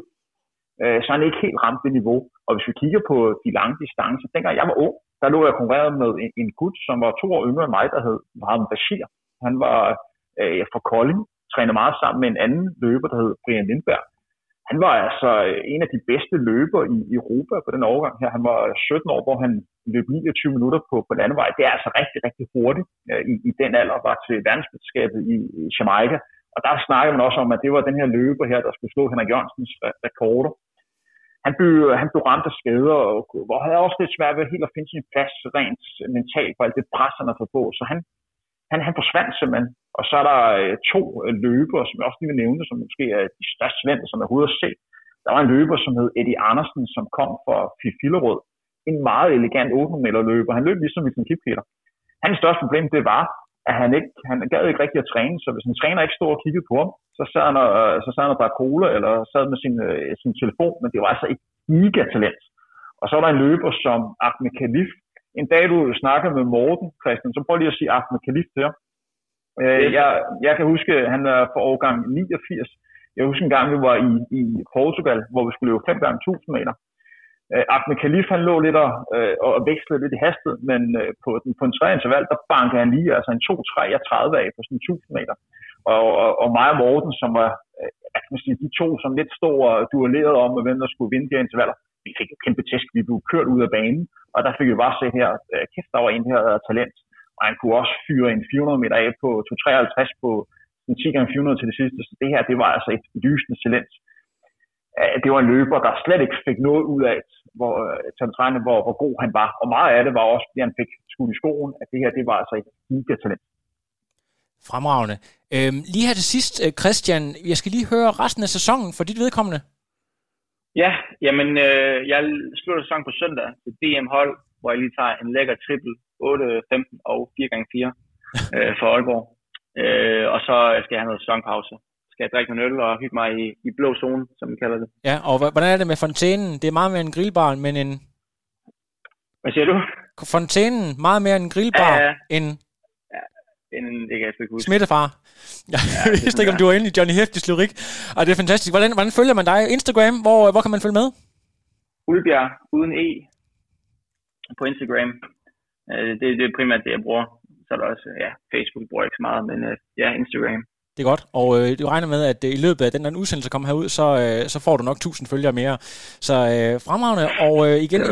øh, så han ikke helt ramt det niveau. Og hvis vi kigger på de lange distancer, dengang jeg var ung, der lå jeg konkurreret med en, en gut, som var to år yngre end mig, der hed Mohamed Bashir. Han var øh, fra Kolding, trænede meget sammen med en anden løber, der hed Brian Lindberg. Han var altså øh, en af de bedste løber i Europa på den overgang her. Han var 17 år, hvor han løb 29 minutter på, på landevej. Det er altså rigtig, rigtig hurtigt øh, i, i den alder, var til verdensmesterskabet i, i Jamaica. Og der snakkede man også om, at det var den her løber her, der skulle slå Henrik Jørgensens rekorder han blev, han blev ramt af skader, og, og havde også lidt svært ved helt at finde sin plads rent øh, mentalt på alt det pres, han havde fået på. Så han, han, han forsvandt simpelthen. Og så er der øh, to øh, løbere, som jeg også lige vil nævne, som måske er de største svend, som jeg overhovedet har set. Der var en løber, som hed Eddie Andersen, som kom fra Fifillerød. En meget elegant 800 meter løber. Han løb ligesom i sin kippeter. Hans største problem, det var, at han ikke, han gad ikke rigtig at træne, så hvis en træner ikke stod og kiggede på ham, så sad han og, så sad han og drak cola, eller sad med sin, øh, sin telefon, men det var altså et gigatalent. Og så var der en løber som Ahmed Khalif. En dag, du snakker med Morten, Christian, så prøv lige at sige Ahmed Khalif til ham. Øh, jeg, jeg kan huske, at han er for årgang 89. Jeg husker en gang, vi var i, i Portugal, hvor vi skulle løbe 5 gange 1000 meter. Øh, Ahmed Khalif, han lå lidt og, øh, og vekslede lidt i hastighed, men øh, på, den, på en tredje interval, der bankede han lige altså en 2-33 af på sådan 1000 meter. Og, og, og mig og Morten, som var uh, kan sige, de to, som lidt stod og duellerede om, hvem der skulle vinde de her intervaller, vi fik et kæmpe tæsk, vi blev kørt ud af banen, og der fik vi bare se her, øh, kæft, der var en her talent, og han kunne også fyre en 400 meter af på 253 på 10 gange 400 til det sidste, så det her, det var altså et lysende talent. Det var en løber, der slet ikke fik noget ud af, hvor, til hvor, hvor god han var. Og meget af det var også, fordi han fik skudt i skoen, at det her, det var altså et giga talent. Fremragende. Øhm, lige her til sidst, øh, Christian, jeg skal lige høre resten af sæsonen for dit vedkommende. Ja, jamen, øh, jeg slutter sæsonen på søndag til DM-hold, hvor jeg lige tager en lækker triple 8, 15 og 4 gange 4 øh, for Aalborg. Øh, og så skal jeg have noget sæsonpause. Skal jeg drikke en øl og hygge mig i, i blå zone, som vi kalder det. Ja, og hvordan er det med fontænen? Det er meget mere en grillbar, men en... Hvad siger du? Fontænen, meget mere en grillbar ja, ja. end... End, det kan jeg ikke huske. Smittefar. Jeg ja, vidste ikke, om du var inde i Johnny Heftis lyrik. Og det er fantastisk. Hvordan, hvordan følger man dig? Instagram, hvor, hvor kan man følge med? Ulbjerg, uden E, på Instagram. Øh, det, det er primært det, jeg bruger. Så er der også, ja, Facebook bruger jeg ikke så meget, men øh, ja, Instagram. Det er godt, og øh, du regner med, at øh, i løbet af den der udsendelse kommer herud, så, øh, så får du nok 1000 følgere mere. Så øh, fremragende, og øh, igen,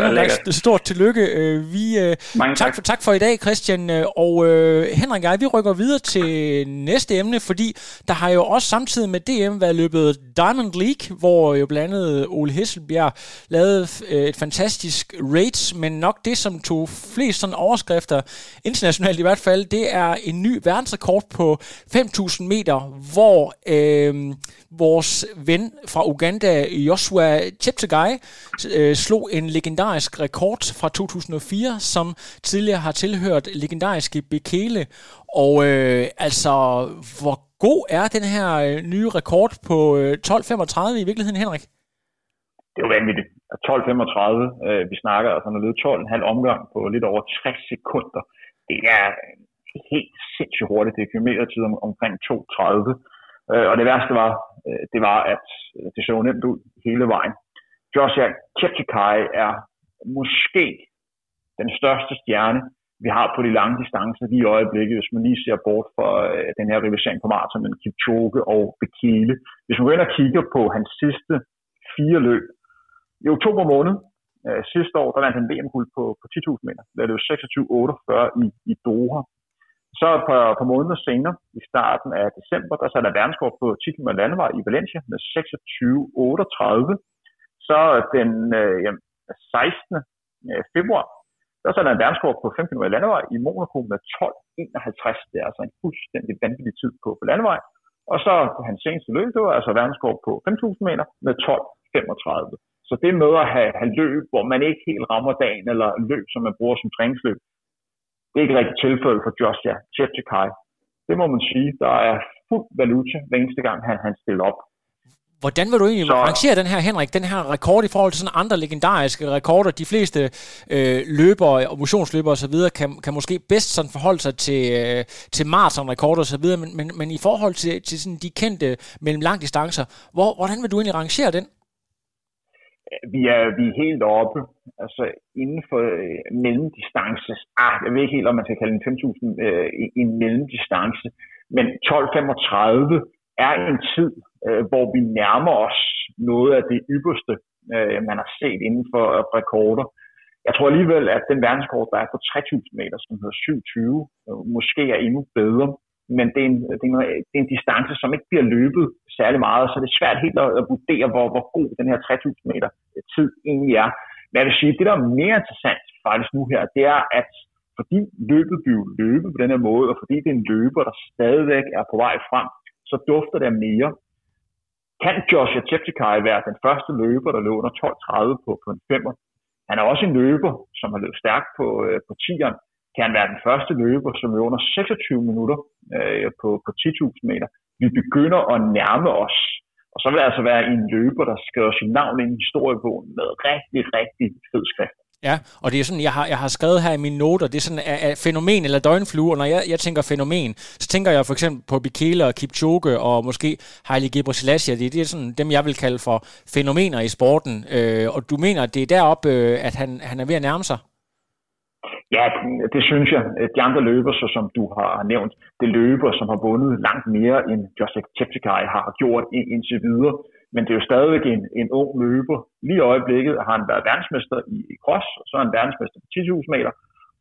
en stort tillykke. Øh, vi, øh, Mange tak. Tak, for, tak for i dag, Christian. Øh, og øh, Henrik og jeg, vi rykker videre til næste emne, fordi der har jo også samtidig med DM været løbet Diamond League, hvor jo blandt andet Ole Hesselbjerg lavede øh, et fantastisk race, men nok det, som tog flest sådan overskrifter, internationalt i hvert fald, det er en ny verdensrekord på 5.000 meter hvor øh, vores ven fra Uganda, Joshua Cheptegei, øh, slog en legendarisk rekord fra 2004, som tidligere har tilhørt legendariske Bekele. Og øh, altså, hvor god er den her øh, nye rekord på øh, 12.35 i virkeligheden, Henrik? Det er jo vanvittigt. 12.35, øh, vi snakker altså når det 12,5 omgang på lidt over 60 sekunder. Det er helt sindssygt hurtigt. Det kilometer tid om, omkring 2.30. Øh, og det værste var, øh, det var, at øh, det så nemt ud hele vejen. Joshua Cheptegei er måske den største stjerne, vi har på de lange distancer lige i øjeblikket, hvis man lige ser bort fra øh, den her rivalisering på maraton mellem Kipchoge og Bekele. Hvis man går ind og kigger på hans sidste fire løb, i oktober måned øh, sidste år, der vandt han VM-guld på, på 10.000 meter. Det er jo 26.48 i, i Doha. Så et par, par måneder senere, i starten af december, der satte der verdenskort på titlen med landevej i Valencia med 26-38. Så den øh, jamen, 16. Øh, februar, der satte der en verdenskort på 5 km landevej i Monaco med 12.51. Det er altså en fuldstændig vanvittig tid på, på landevej. Og så hans seneste løb, det var altså verdenskort på 5.000 meter med 12.35. Så det med at have, have løb, hvor man ikke helt rammer dagen, eller løb, som man bruger som træningsløb, det er ikke rigtig tilfælde for Joshua Cheptegei. Det må man sige. Der er fuld valuta hver eneste gang, han, han stiller op. Hvordan vil du egentlig så, rangere den her, Henrik, den her rekord i forhold til sådan andre legendariske rekorder? De fleste øh, løbere og motionsløbere osv. Kan, kan måske bedst sådan forholde sig til, øh, til maratonrekorder osv., men, men, men i forhold til, til sådan de kendte mellem langdistancer, hvor, hvordan vil du egentlig rangere den? Øh, vi er, vi er helt oppe, altså inden for øh, mellemdistance. Ah, jeg ved ikke helt, om man skal kalde en 5.000 øh, en mellemdistance, men 12.35 er en tid, øh, hvor vi nærmer os noget af det ypperste, øh, man har set inden for øh, rekorder. Jeg tror alligevel, at den verdenskort, der er på 3.000 meter, som hedder 27, øh, måske er endnu bedre men det er, en, det, er en, det er en distance, som ikke bliver løbet særlig meget, så det er svært helt at, at vurdere, hvor, hvor god den her 3000 meter tid egentlig er. Men jeg vil sige, det der er mere interessant faktisk nu her, det er, at fordi løbet bliver løbet på den her måde, og fordi det er en løber, der stadigvæk er på vej frem, så dufter det mere. Kan Joshua Cheptegei være den første løber, der løber under 12.30 på, på en femmer? Han er også en løber, som har løbet stærkt på, øh, på 10'eren, kan han være den første løber, som er under 26 minutter øh, på, på 10.000 meter. Vi begynder at nærme os, og så vil det altså være en løber, der skriver sit navn ind i historiebogen med rigtig, rigtig fed skrift. Ja, og det er sådan, jeg har, jeg har skrevet her i mine noter, det er sådan er, er fænomen eller døgnflue, og når jeg, jeg tænker fænomen, så tænker jeg for eksempel på Bikele og Kipchoge og måske Haile Gebrselassie, det, det er sådan dem, jeg vil kalde for fænomener i sporten, øh, og du mener, at det er deroppe, øh, at han, han er ved at nærme sig? Ja, det synes jeg. De andre løber, så som du har nævnt, det løber, som har vundet langt mere end Joseph Cheptegei har gjort indtil videre. Men det er jo stadigvæk en, en ung løber. Lige i øjeblikket har han været verdensmester i, i cross, og så er han verdensmester på 10.000 meter.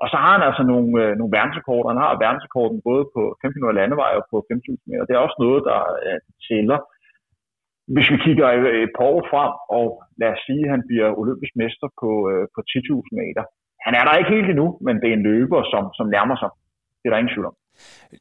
Og så har han altså nogle, øh, nogle verdensrekorder. Han har verdensrekorden både på 1500 landevej og på 5.000 meter. Det er også noget, der øh, tæller. Hvis vi kigger et par år frem, og lad os sige, at han bliver olympisk mester på, øh, på 10.000 meter. Han er der ikke helt endnu, men det er en løber, som, som nærmer sig. Det er der ingen tvivl om.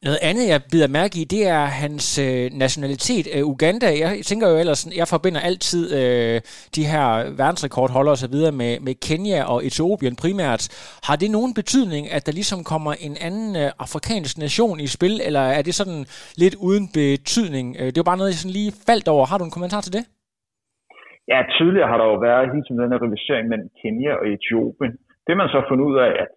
Noget andet, jeg bider mærke i, det er hans øh, nationalitet. Øh, Uganda, jeg tænker jo ellers, jeg forbinder altid øh, de her verdensrekordholdere osv. Med, med Kenya og Etiopien primært. Har det nogen betydning, at der ligesom kommer en anden øh, afrikansk nation i spil, eller er det sådan lidt uden betydning? Øh, det jo bare noget, jeg sådan lige faldt over. Har du en kommentar til det? Ja, tidligere har der jo været hele tiden den her rivalisering mellem Kenya og Etiopien. Det man så har fundet ud af, at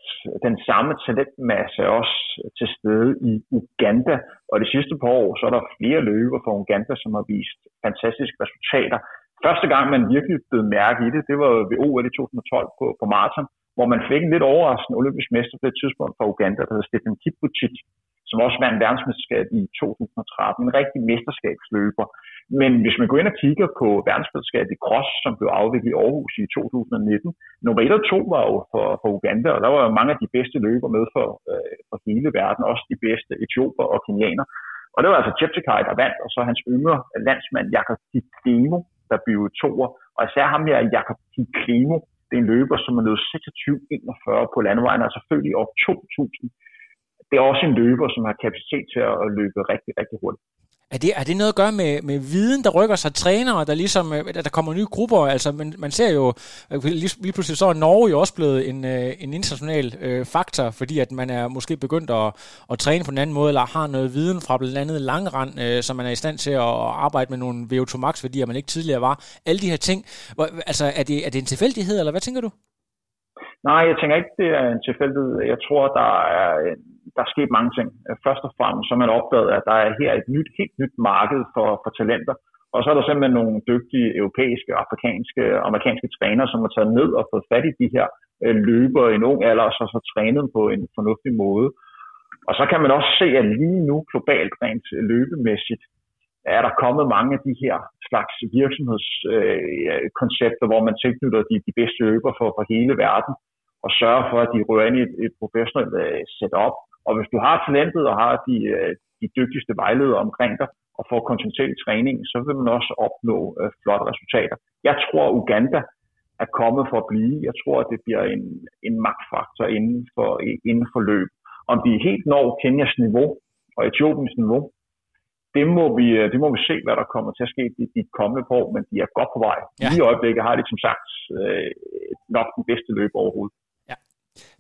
den samme talentmasse er også til stede i Uganda, og de sidste par år, så er der flere løber fra Uganda, som har vist fantastiske resultater. Første gang, man virkelig blev mærke i det, det var ved OL i 2012 på, på maraton, hvor man fik en lidt overraskende olympisk mester på det tidspunkt fra Uganda, der hedder Stefan Kipuchit, som også vandt verdensmesterskabet i 2013. En rigtig mesterskabsløber. Men hvis man går ind og kigger på verdensmesterskabet i cross, som blev afviklet i Aarhus i 2019, nummer 1 og 2 var jo for, for Uganda, og der var jo mange af de bedste løber med for, øh, for hele verden, også de bedste etioper og kenianer. Og det var altså Cheptegei, der vandt, og så hans yngre landsmand Jakob Kiklemo, der blev toer. Og især ham her, Jakob Kiklemo, det er en løber, som er nået 26-41 på landevejen, og selvfølgelig op 2000. Det er også en løber, som har kapacitet til at løbe rigtig, rigtig hurtigt. Er det, er det noget at gøre med, med viden, der rykker sig trænere, der ligesom, øh, der kommer nye grupper? Altså, man, man ser jo, øh, lige, lige pludselig så er Norge jo også blevet en, øh, en international øh, faktor, fordi at man er måske begyndt at, at træne på en anden måde, eller har noget viden fra blandt andet langrand, øh, så man er i stand til at arbejde med nogle VO2 max værdier, man ikke tidligere var. Alle de her ting. Altså, er det, er det en tilfældighed, eller hvad tænker du? Nej, jeg tænker ikke, det er en tilfældighed. Jeg tror, der er, der er sket mange ting. Øh, først og fremmest så man opdaget, at der er her et nyt, helt nyt marked for, for talenter. Og så er der simpelthen nogle dygtige europæiske, afrikanske og amerikanske trænere, som har taget ned og fået fat i de her øh, løbere i en ung alder, og så har trænet på en fornuftig måde. Og så kan man også se, at lige nu globalt rent øh, løbemæssigt, er der kommet mange af de her slags virksomhedskoncepter, øh, hvor man tilknytter de, de bedste løbere for, for hele verden og sørger for, at de rører ind i et, et professionelt øh, setup. Og hvis du har talentet og har de, uh, de dygtigste vejledere omkring dig, og får kontinuerlig træning, så vil man også opnå uh, flotte resultater. Jeg tror, Uganda er kommet for at blive. Jeg tror, at det bliver en, en magtfaktor inden for, inden for løb. Om de helt når Kenias niveau og Etiopiens niveau, det må, vi, det må vi se, hvad der kommer til at ske de, de kommende år, men de er godt på vej. Ja. I øjeblikket har de som sagt øh, nok den bedste løb overhovedet.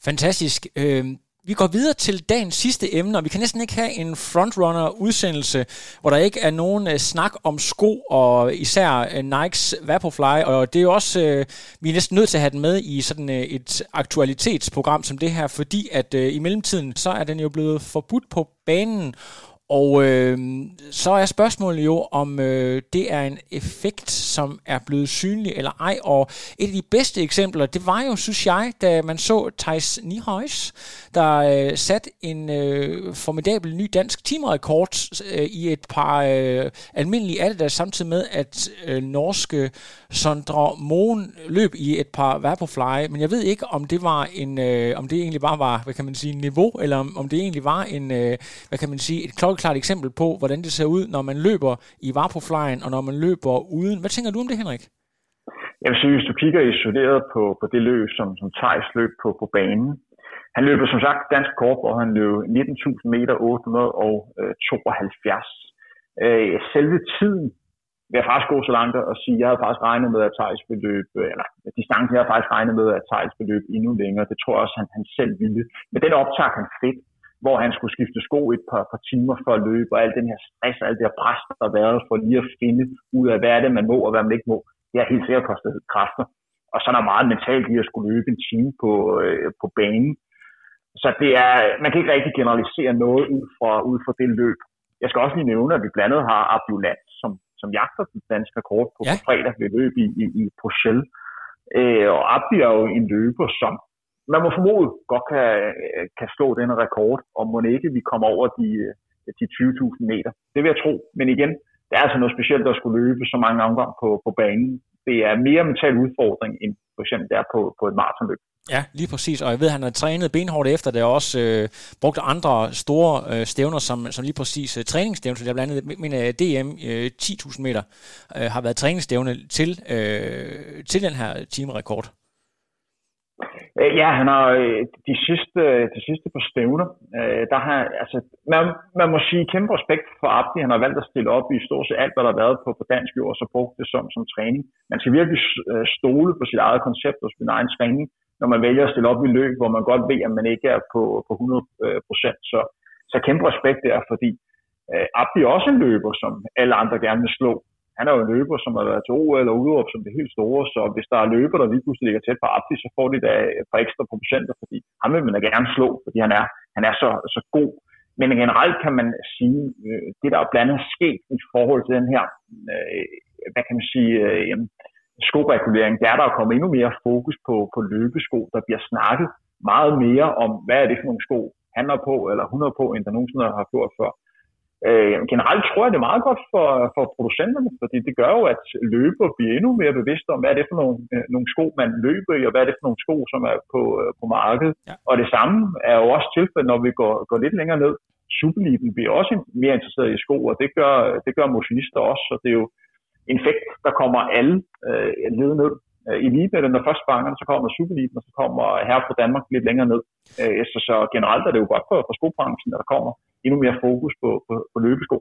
Fantastisk. Øh, vi går videre til dagens sidste emne, og vi kan næsten ikke have en frontrunner-udsendelse, hvor der ikke er nogen uh, snak om sko, og især uh, Nikes Vaporfly, og det er jo også, uh, vi er næsten nødt til at have den med i sådan uh, et aktualitetsprogram som det her, fordi at uh, i mellemtiden, så er den jo blevet forbudt på banen, og øh, så er spørgsmålet jo, om øh, det er en effekt, som er blevet synlig eller ej. Og et af de bedste eksempler, det var jo, synes jeg, da man så Thijs Nihøjs, der øh, sat en øh, formidabel ny dansk teamrekord øh, i et par øh, almindelige Adidas, samtidig med, at øh, norske Sondre Moen løb i et par Vaporfly. Men jeg ved ikke, om det var en, øh, om det egentlig bare var, hvad kan man sige, niveau, eller om, om det egentlig var en, øh, hvad kan man sige, et klokkeklart eksempel på, hvordan det ser ud, når man løber i Vaporflyen, og når man løber uden. Hvad tænker du om det, Henrik? Jeg vil sige, hvis du kigger isoleret på, på det løb, som, som Thijs løb på, på banen, han løb som sagt dansk kort, hvor han løb 19.000 meter 872. Øh, selve tiden vil jeg faktisk gå så langt og sige, jeg havde faktisk regnet med, at Thijs vil løbe, øh, eller distancen jeg havde faktisk regnet med, at Thijs vil løbe endnu længere. Det tror jeg også, han, han selv ville. Men den optag, han fik, hvor han skulle skifte sko et par, par timer for at løbe, og al den her stress, og alt det her pres, der har været for lige at finde ud af, hvad er det, man må, og hvad man ikke må, det har helt sikkert kostet kræfter. Og så er der meget mentalt i at skulle løbe en time på, øh, på banen. Så det er, man kan ikke rigtig generalisere noget ud fra, ud fra det løb. Jeg skal også lige nævne, at vi blandt andet har Abdulat, som, som jagter den danske rekord på, ja. fredag ved løb i, i, i Bruxelles. Øh, og Abdi er jo en løber, som man må formode godt kan, kan slå denne rekord, og må ikke vi kommer over de, de 20.000 meter. Det vil jeg tro. Men igen, det er altså noget specielt at skulle løbe så mange omgang på, på banen. Det er mere mental udfordring, end for eksempel der på, på et maratonløb. Ja, lige præcis. Og jeg ved, at han har trænet benhårdt efter det, og også øh, brugt andre store øh, stævner, som, som lige præcis øh, træningsstævner. Jeg blandt andet, min DM øh, 10.000 øh, meter øh, har været træningsstævne til, øh, til den her timerekord. Øh, ja, han har øh, de sidste, de sidste par stævner, øh, der har, altså, man, man må sige kæmpe respekt for Abdi. Han har valgt at stille op i stort set alt, hvad der har været på, på dansk jord, og så brugt det som, som træning. Man skal virkelig stole på sit eget koncept og sin egen træning, når man vælger at stille op i løb, hvor man godt ved, at man ikke er på, på 100 procent. Så, så kæmpe respekt der, fordi øh, Abdi er også en løber, som alle andre gerne vil slå han er jo en løber, som har været til OL eller udråb som det helt store, så hvis der er løber, der lige pludselig ligger tæt på Abdi, så får de da et par ekstra procenter, fordi ham vil man da gerne slå, fordi han er, han er så, så god. Men generelt kan man sige, øh, det der er blandt andet sket i forhold til den her, øh, hvad kan man sige, øh, skoregulering, det er der er kommet endnu mere fokus på, på løbesko. Der bliver snakket meget mere om, hvad er det for nogle sko, han har på, eller hun har på, end der nogensinde har gjort før. Øh, generelt tror jeg, det er meget godt for, for producenterne, fordi det gør jo, at løber bliver endnu mere bevidste om, hvad er det for nogle, øh, nogle sko, man løber i, og hvad er det for nogle sko, som er på, øh, på markedet. Ja. Og det samme er jo også tilfældet, når vi går, går lidt længere ned. Superligen bliver også mere interesseret i sko, og det gør, det gør motionister også, så det er jo en effekt, der kommer alle øh, led ned. Øh, elite, når først fangerne, så kommer Superligen, og så kommer her på Danmark lidt længere ned. Øh, så, så generelt er det jo godt for, for skobranchen, at der kommer endnu mere fokus på, på, på løbesko.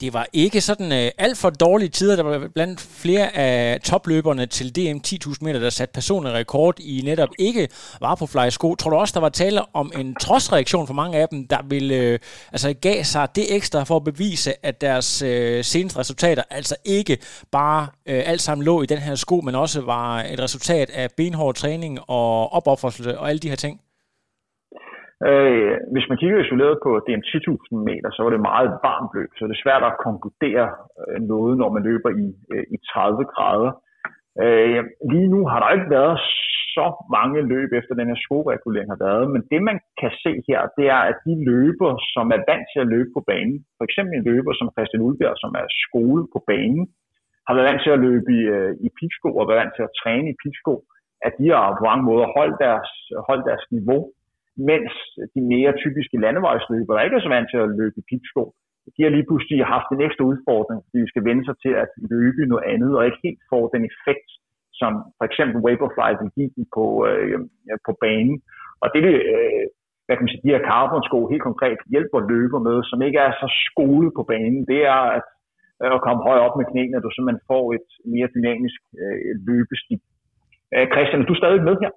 Det var ikke sådan øh, alt for dårlige tider. Der var blandt flere af topløberne til DM 10.000 meter, der satte personlig rekord i netop ikke var på sko. Tror du også, der var tale om en trodsreaktion for mange af dem, der ville, øh, altså gav sig det ekstra for at bevise, at deres øh, seneste resultater altså ikke bare øh, alt sammen lå i den her sko, men også var et resultat af benhård træning og opoffrelse og alle de her ting? Øh, hvis man kigger isoleret på DM 10.000 meter, så var det meget varmt løb, så det er svært at konkludere øh, noget, når man løber i, øh, i 30 grader. Øh, lige nu har der ikke været så mange løb efter den her skoregulering har været, men det man kan se her, det er, at de løber, som er vant til at løbe på banen, for eksempel en løber som Christian Ulbjerg, som er skole på banen, har været vant til at løbe i, øh, i pigsko og været vant til at træne i pigsko, at de har på mange måder holdt deres, holdt deres niveau mens de mere typiske landevejsløber, der ikke er så vant til at løbe i pipsko, de har lige pludselig haft en ekstra udfordring, fordi de skal vende sig til at løbe noget andet, og ikke helt får den effekt, som for eksempel Vaporfly vil give dem på, øh, på banen. Og det vil, øh, hvad kan man sige, de her carbon-sko helt konkret hjælper løber med, som ikke er så skole på banen, det er at, øh, at komme højere op med knæene, at du simpelthen får et mere dynamisk øh, løbestil. Øh, Christian, er du stadig med her?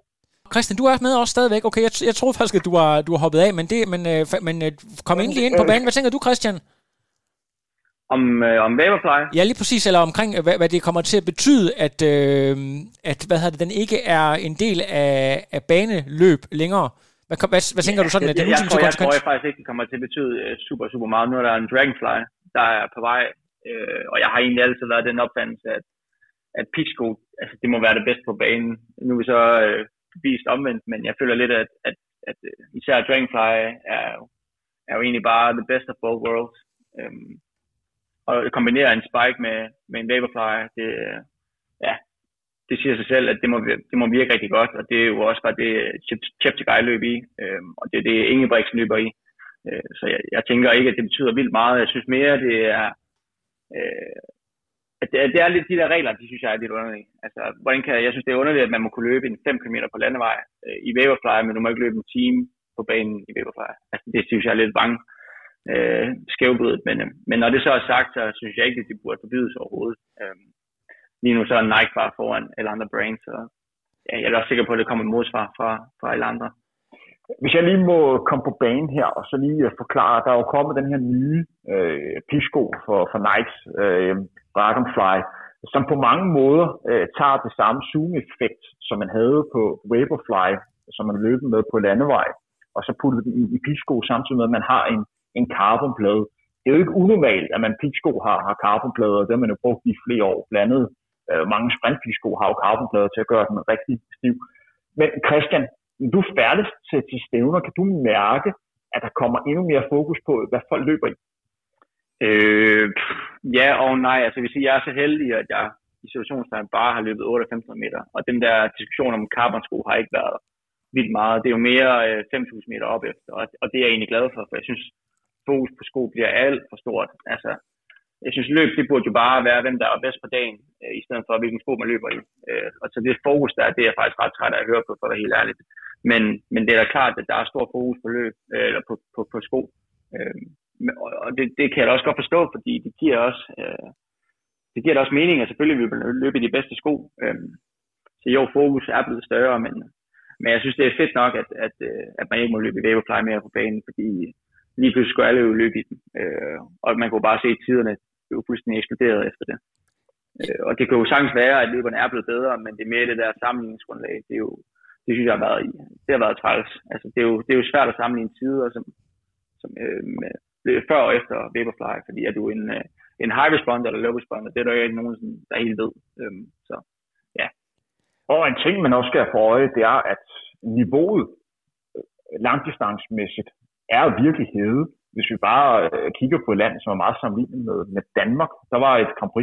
Christian, du er med også stadigvæk. Okay, jeg, jeg troede faktisk, at du har, du har hoppet af, men, det, men, øh, men øh, kom endelig ind på banen. Hvad tænker du, Christian? Om, øh, om Vaporfly? Ja, lige præcis, eller omkring, hvad, hvad det kommer til at betyde, at, øh, at hvad hedder det, den ikke er en del af, af baneløb længere. Hvad, hvad, hvad tænker ja, du sådan, at den jeg, jeg, tror, jeg tror jeg faktisk ikke, det kommer til at betyde uh, super, super meget. Nu er der en Dragonfly, der er på vej, øh, og jeg har egentlig altid været den opfattelse, at, at Pixco, altså det må være det bedste på banen. Nu er vi så øh, bevist omvendt, men jeg føler lidt, at, at, at øh, især Dragonfly er, er jo egentlig bare the best of both worlds. Øhm, og kombinere en spike med, med en Vaporfly, det, øh, ja, det siger sig selv, at det må, det må virke rigtig godt, og det er jo også bare det Chip to Guy løb i, øhm, og det er det Ingebrigtsen løber i. Øh, så jeg, jeg tænker ikke, at det betyder vildt meget. Jeg synes mere, det er øh, at det, det er lidt de der regler, de synes jeg er lidt underlige. Altså, hvordan kan, jeg synes, det er underligt, at man må kunne løbe en 5 km på landevej øh, i Vaporfly, men du må ikke løbe en time på banen i Vaporfly. Altså, det synes jeg er lidt bange. øh, skævbrydet. Men, øh, men når det så er sagt, så synes jeg ikke, at de burde forbydes overhovedet. Øh, lige nu så er Nike bare foran alle andre brands, så ja, jeg er også sikker på, at det kommer et modsvar fra, fra alle andre. Hvis jeg lige må komme på banen her, og så lige øh, forklare, der er jo kommet den her nye øh, pisko for, for Nikes øh, Dragonfly, som på mange måder øh, tager det samme zoom-effekt, som man havde på Vaporfly, som man løb med på landevej, og så putter den i, i pisko samtidig med, at man har en, en carbonplade. Det er jo ikke unormalt, at man pisko har, har carbonplader, og det har man jo brugt i flere år. Blandt andet øh, mange sprintpisko har jo carbonplader til at gøre den rigtig stiv. Men Christian, du færdes til, til stævner, kan du mærke, at der kommer endnu mere fokus på, hvad folk løber i? Øh, ja og nej. Altså, hvis jeg er så heldig, at jeg i situationstegn bare har løbet 8-15 meter, og den der diskussion om carbonsko har ikke været vildt meget. Det er jo mere øh, 5.000 meter op efter, og, og det er jeg egentlig glad for, for jeg synes, fokus på sko bliver alt for stort. Altså, jeg synes, løb det burde jo bare være, hvem der er bedst på dagen, øh, i stedet for, hvilken sko man løber i. Øh, og så det fokus der, det er jeg faktisk ret træt af at høre på, for at være helt ærligt. Men, men det er da klart, at der er stor fokus på løb, øh, eller på, på, på sko. Øh, og det, det kan jeg da også godt forstå, fordi det giver også, øh, det giver da også mening, at selvfølgelig vil man løbe i de bedste sko. Øh, så jo, fokus er blevet større, men, men jeg synes, det er fedt nok, at, at, øh, at man ikke må løbe i Vaporfly mere på banen, fordi lige pludselig skulle alle jo løbe i den. Øh, og man kunne bare se, at tiderne blev fuldstændig eksploderet efter det. Øh, og det kan jo sagtens være, at løberne er blevet bedre, men det er mere det der sammenligningsgrundlag. Det er jo, det synes jeg har været, det har været træls. Altså, det, er jo, det er jo svært at sammenligne tider, som, som øh, med, før og efter Vaporfly, fordi er du en, øh, en high responder eller low responder, det er der jo ikke nogen, der helt ved. Øhm, så, ja. Og en ting, man også skal have for øje, det er, at niveauet øh, langdistancemæssigt er virkelig hede. Hvis vi bare øh, kigger på et land, som er meget sammenlignet med, med Danmark, der var et Grand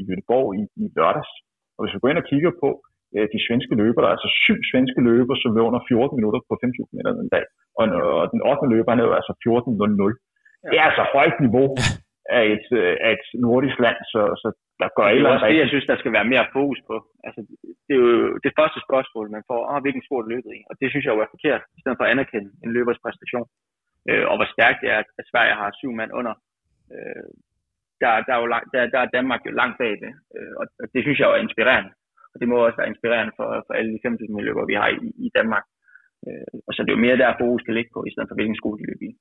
i Göteborg i, i lørdags. Og hvis vi går ind og kigger på de svenske løber, der er altså syv svenske løber, som løber under 14 minutter på 5.000 meter den dag. Og, og den 8. løber, han er altså 14.00. Ja. Det er altså højt niveau af et, øh, af et nordisk land, så, så der går det er også det, jeg synes, der skal være mere fokus på. Altså, det er jo det første spørgsmål, man får, oh, hvilken sport løbet i? Og det synes jeg jo er forkert, i stedet for at anerkende en løbers præstation øh, og hvor stærkt det er, at Sverige har syv mand under. Øh, der, der, er jo lang, der, der er Danmark jo langt bag det, øh, og det synes jeg jo er inspirerende. Og det må også være inspirerende for, for alle de 5.000 løber, vi har i, i Danmark. Øh, og så det er jo mere der, fokus skal ligge på, i stedet for hvilken skole de løber i.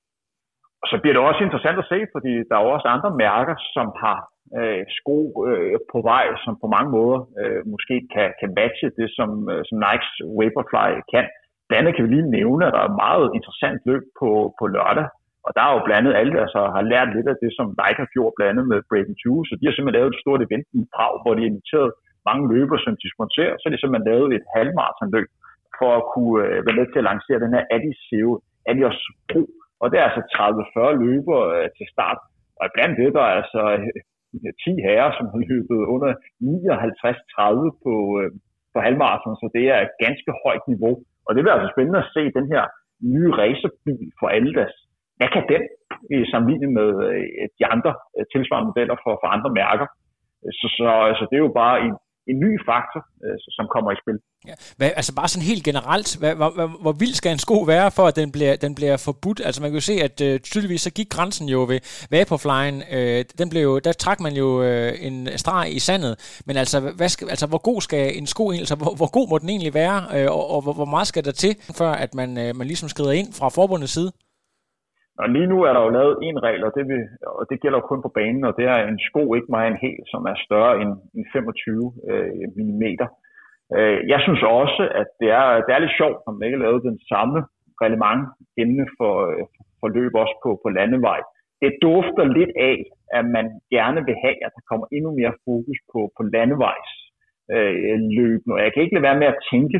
Og så bliver det også interessant at se, fordi der er også andre mærker, som har øh, sko øh, på vej, som på mange måder øh, måske kan, kan matche det, som, øh, som Nikes Vaporfly kan. Blandt andet kan vi lige nævne, at der er et meget interessant løb på, på lørdag, og der er jo blandet alle, der så har lært lidt af det, som Nike har gjort blandet med Breaking 20, så de har simpelthen lavet et stort event i Prag, hvor de inviterede inviteret mange løbere, som de sponsorer, så er de simpelthen lavet et halvmarathonløb for at kunne øh, være med til at lancere den her Adios Adios Pro, og det er altså 30-40 løbere øh, til start, og blandt det, der er altså øh, 10 herrer, som har løbet under 59-30 på, øh, på halvmarathon, så det er et ganske højt niveau. Og det bliver altså spændende at se den her nye racerbil for Adidas. Hvad kan den øh, i sammenligning med øh, de andre øh, tilsvarende modeller for, for andre mærker? Så, så altså, det er jo bare en, en ny faktor, øh, som kommer i spil. Ja. Hvad, altså bare sådan helt generelt, hvad, hvor, hvor, hvor vild skal en sko være, for at den bliver, den bliver forbudt? Altså man kan jo se, at øh, tydeligvis så gik grænsen jo ved Vaporflyen, øh, den blev jo, der trak man jo øh, en streg i sandet, men altså, hvad skal, altså hvor god skal en sko altså hvor, hvor god må den egentlig være, øh, og, og hvor, hvor meget skal der til, før at man, øh, man ligesom skrider ind fra forbundets side? Og lige nu er der jo lavet en regel, og det, vil, og det gælder jo kun på banen, og det er en sko ikke meget en hel, som er større end, end 25 øh, mm. Øh, jeg synes også, at det er, det er lidt sjovt, at man ikke har lavet den samme reglement inden for, øh, for løb også på, på landevej. Det dufter lidt af, at man gerne vil have, at der kommer endnu mere fokus på, på landevejs øh, løbende. Og jeg kan ikke lade være med at tænke,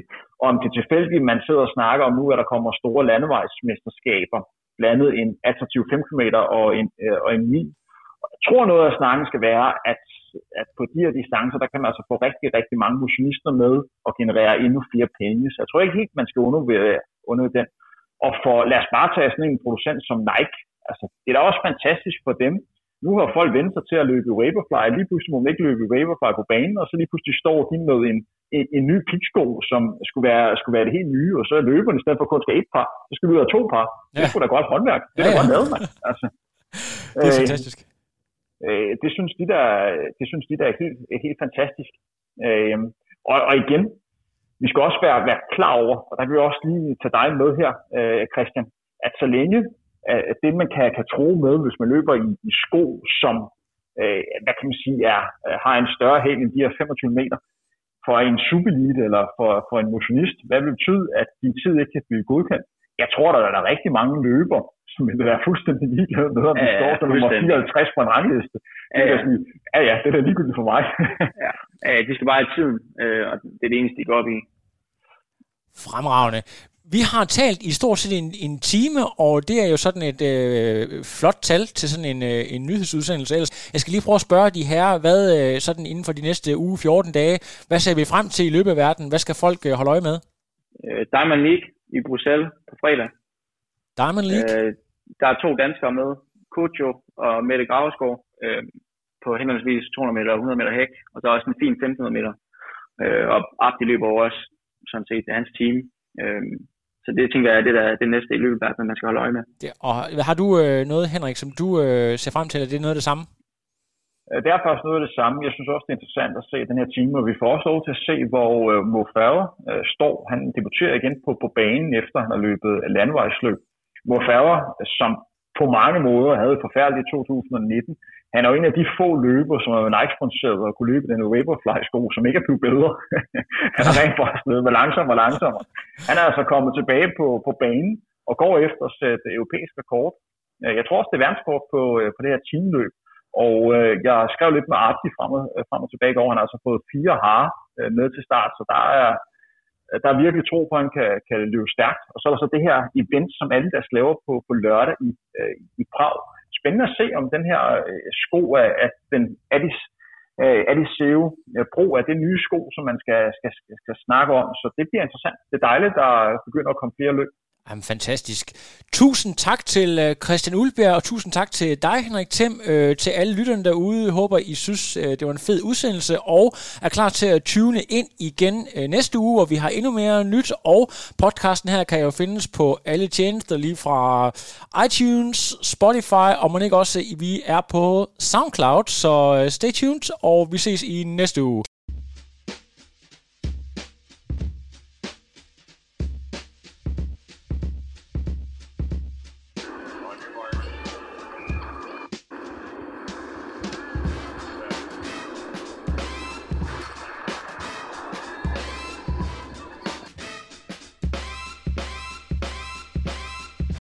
om det er tilfældigt, man sidder og snakker om nu, at der kommer store landevejsmesterskaber blandet en attraktiv 5 km og en, øh, og en mil. Jeg tror noget af snakken skal være, at, at på de her distancer, der kan man altså få rigtig, rigtig mange motionister med og generere endnu flere penge. Så jeg tror ikke helt, man skal undervurdere under den. Og for, lad os bare tage sådan en producent som Nike. Altså, det er da også fantastisk for dem, nu har folk vendt sig til at løbe i Vaporfly, lige pludselig må man ikke løbe i Vaporfly på banen, og så lige pludselig står de med en, en, en ny piksko, som skulle være, skulle være det helt nye, og så er løberne i stedet for kun skal et par, så skal vi ud af to par. Ja. Det skulle da godt håndværk. Det er ja, ja. godt lavet, man. Altså. Det er fantastisk. Øh, det synes de der, det synes de der er helt, helt fantastisk. Øh, og, og igen, vi skal også være, være klar over, og der vil jeg også lige tage dig med her, øh, Christian, at så længe at det, man kan, kan tro med, hvis man løber i, i sko, som øh, hvad kan man sige, er, har en større hæld end de her 25 meter, for en superelite eller for, for en motionist, hvad vil det betyde, at din tid ikke kan blive godkendt? Jeg tror, der er rigtig mange løber, som vil være fuldstændig ligeglade med, om de ja, står som nummer 54 på en rangliste. Ja, ja. Sige, ja, ja, det er da ligegyldigt for mig. ja. ja, de skal bare have tiden, øh, og det er det eneste, de går op i. Fremragende. Vi har talt i stort set en, en time, og det er jo sådan et øh, flot tal til sådan en, øh, en nyhedsudsendelse. Ellers, jeg skal lige prøve at spørge de her, hvad øh, sådan inden for de næste uge, 14 dage, hvad ser vi frem til i løbet af verden? Hvad skal folk øh, holde øje med? Øh, Diamond League i Bruxelles på fredag. Diamond League? Øh, der er to danskere med, Kucho og Mette Gravesgaard, øh, på henholdsvis 200 meter og 100 meter hæk, og så er også en fin 1500 meter. Øh, og Abdi løber også sådan set hans team. Øh, så det tænker jeg, det er det næste i løbet af man skal holde øje med. Ja, og har du øh, noget, Henrik, som du øh, ser frem til, at det er noget af det samme? Øh, det er faktisk noget af det samme. Jeg synes også, det er interessant at se den her time, og vi får også lov til at se, hvor øh, Mo Farah øh, står. Han debuterer igen på, på banen, efter han har løbet landvejsløb. Mo Farah, som på mange måder havde et forfærdeligt 2019, han er jo en af de få løber, som er Nike-sponsoreret og kunne løbe den Vaporfly-sko, som ikke er blevet bedre. han er rent faktisk blevet langsommere og langsommere. Han er altså kommet tilbage på, på banen og går efter at sætte europæisk rekord. Øh, jeg tror også, det er verdenskort på, øh, på det her teamløb. Og øh, jeg skrev lidt med Arti frem og, øh, frem og tilbage i går. Han har altså fået fire har øh, med til start, så der er, der er virkelig tro på, at han kan, kan løbe stærkt. Og så er der så det her event, som alle der laver på, på lørdag i, øh, i Prag. Spændende at se, om den her øh, sko er, at den Addis, øh, Addis SEO øh, Pro er det nye sko, som man skal, skal, skal, skal snakke om. Så det bliver interessant. Det er dejligt, der begynder at komme flere løb. Jamen, fantastisk. Tusind tak til øh, Christian Ulbjerg, og tusind tak til dig, Henrik Thiem, øh, til alle lytterne derude. Håber, I synes, øh, det var en fed udsendelse, og er klar til at tune ind igen øh, næste uge, hvor vi har endnu mere nyt. Og podcasten her kan jo findes på alle tjenester, lige fra iTunes, Spotify, og man ikke også, vi er på SoundCloud. Så øh, stay tuned, og vi ses i næste uge.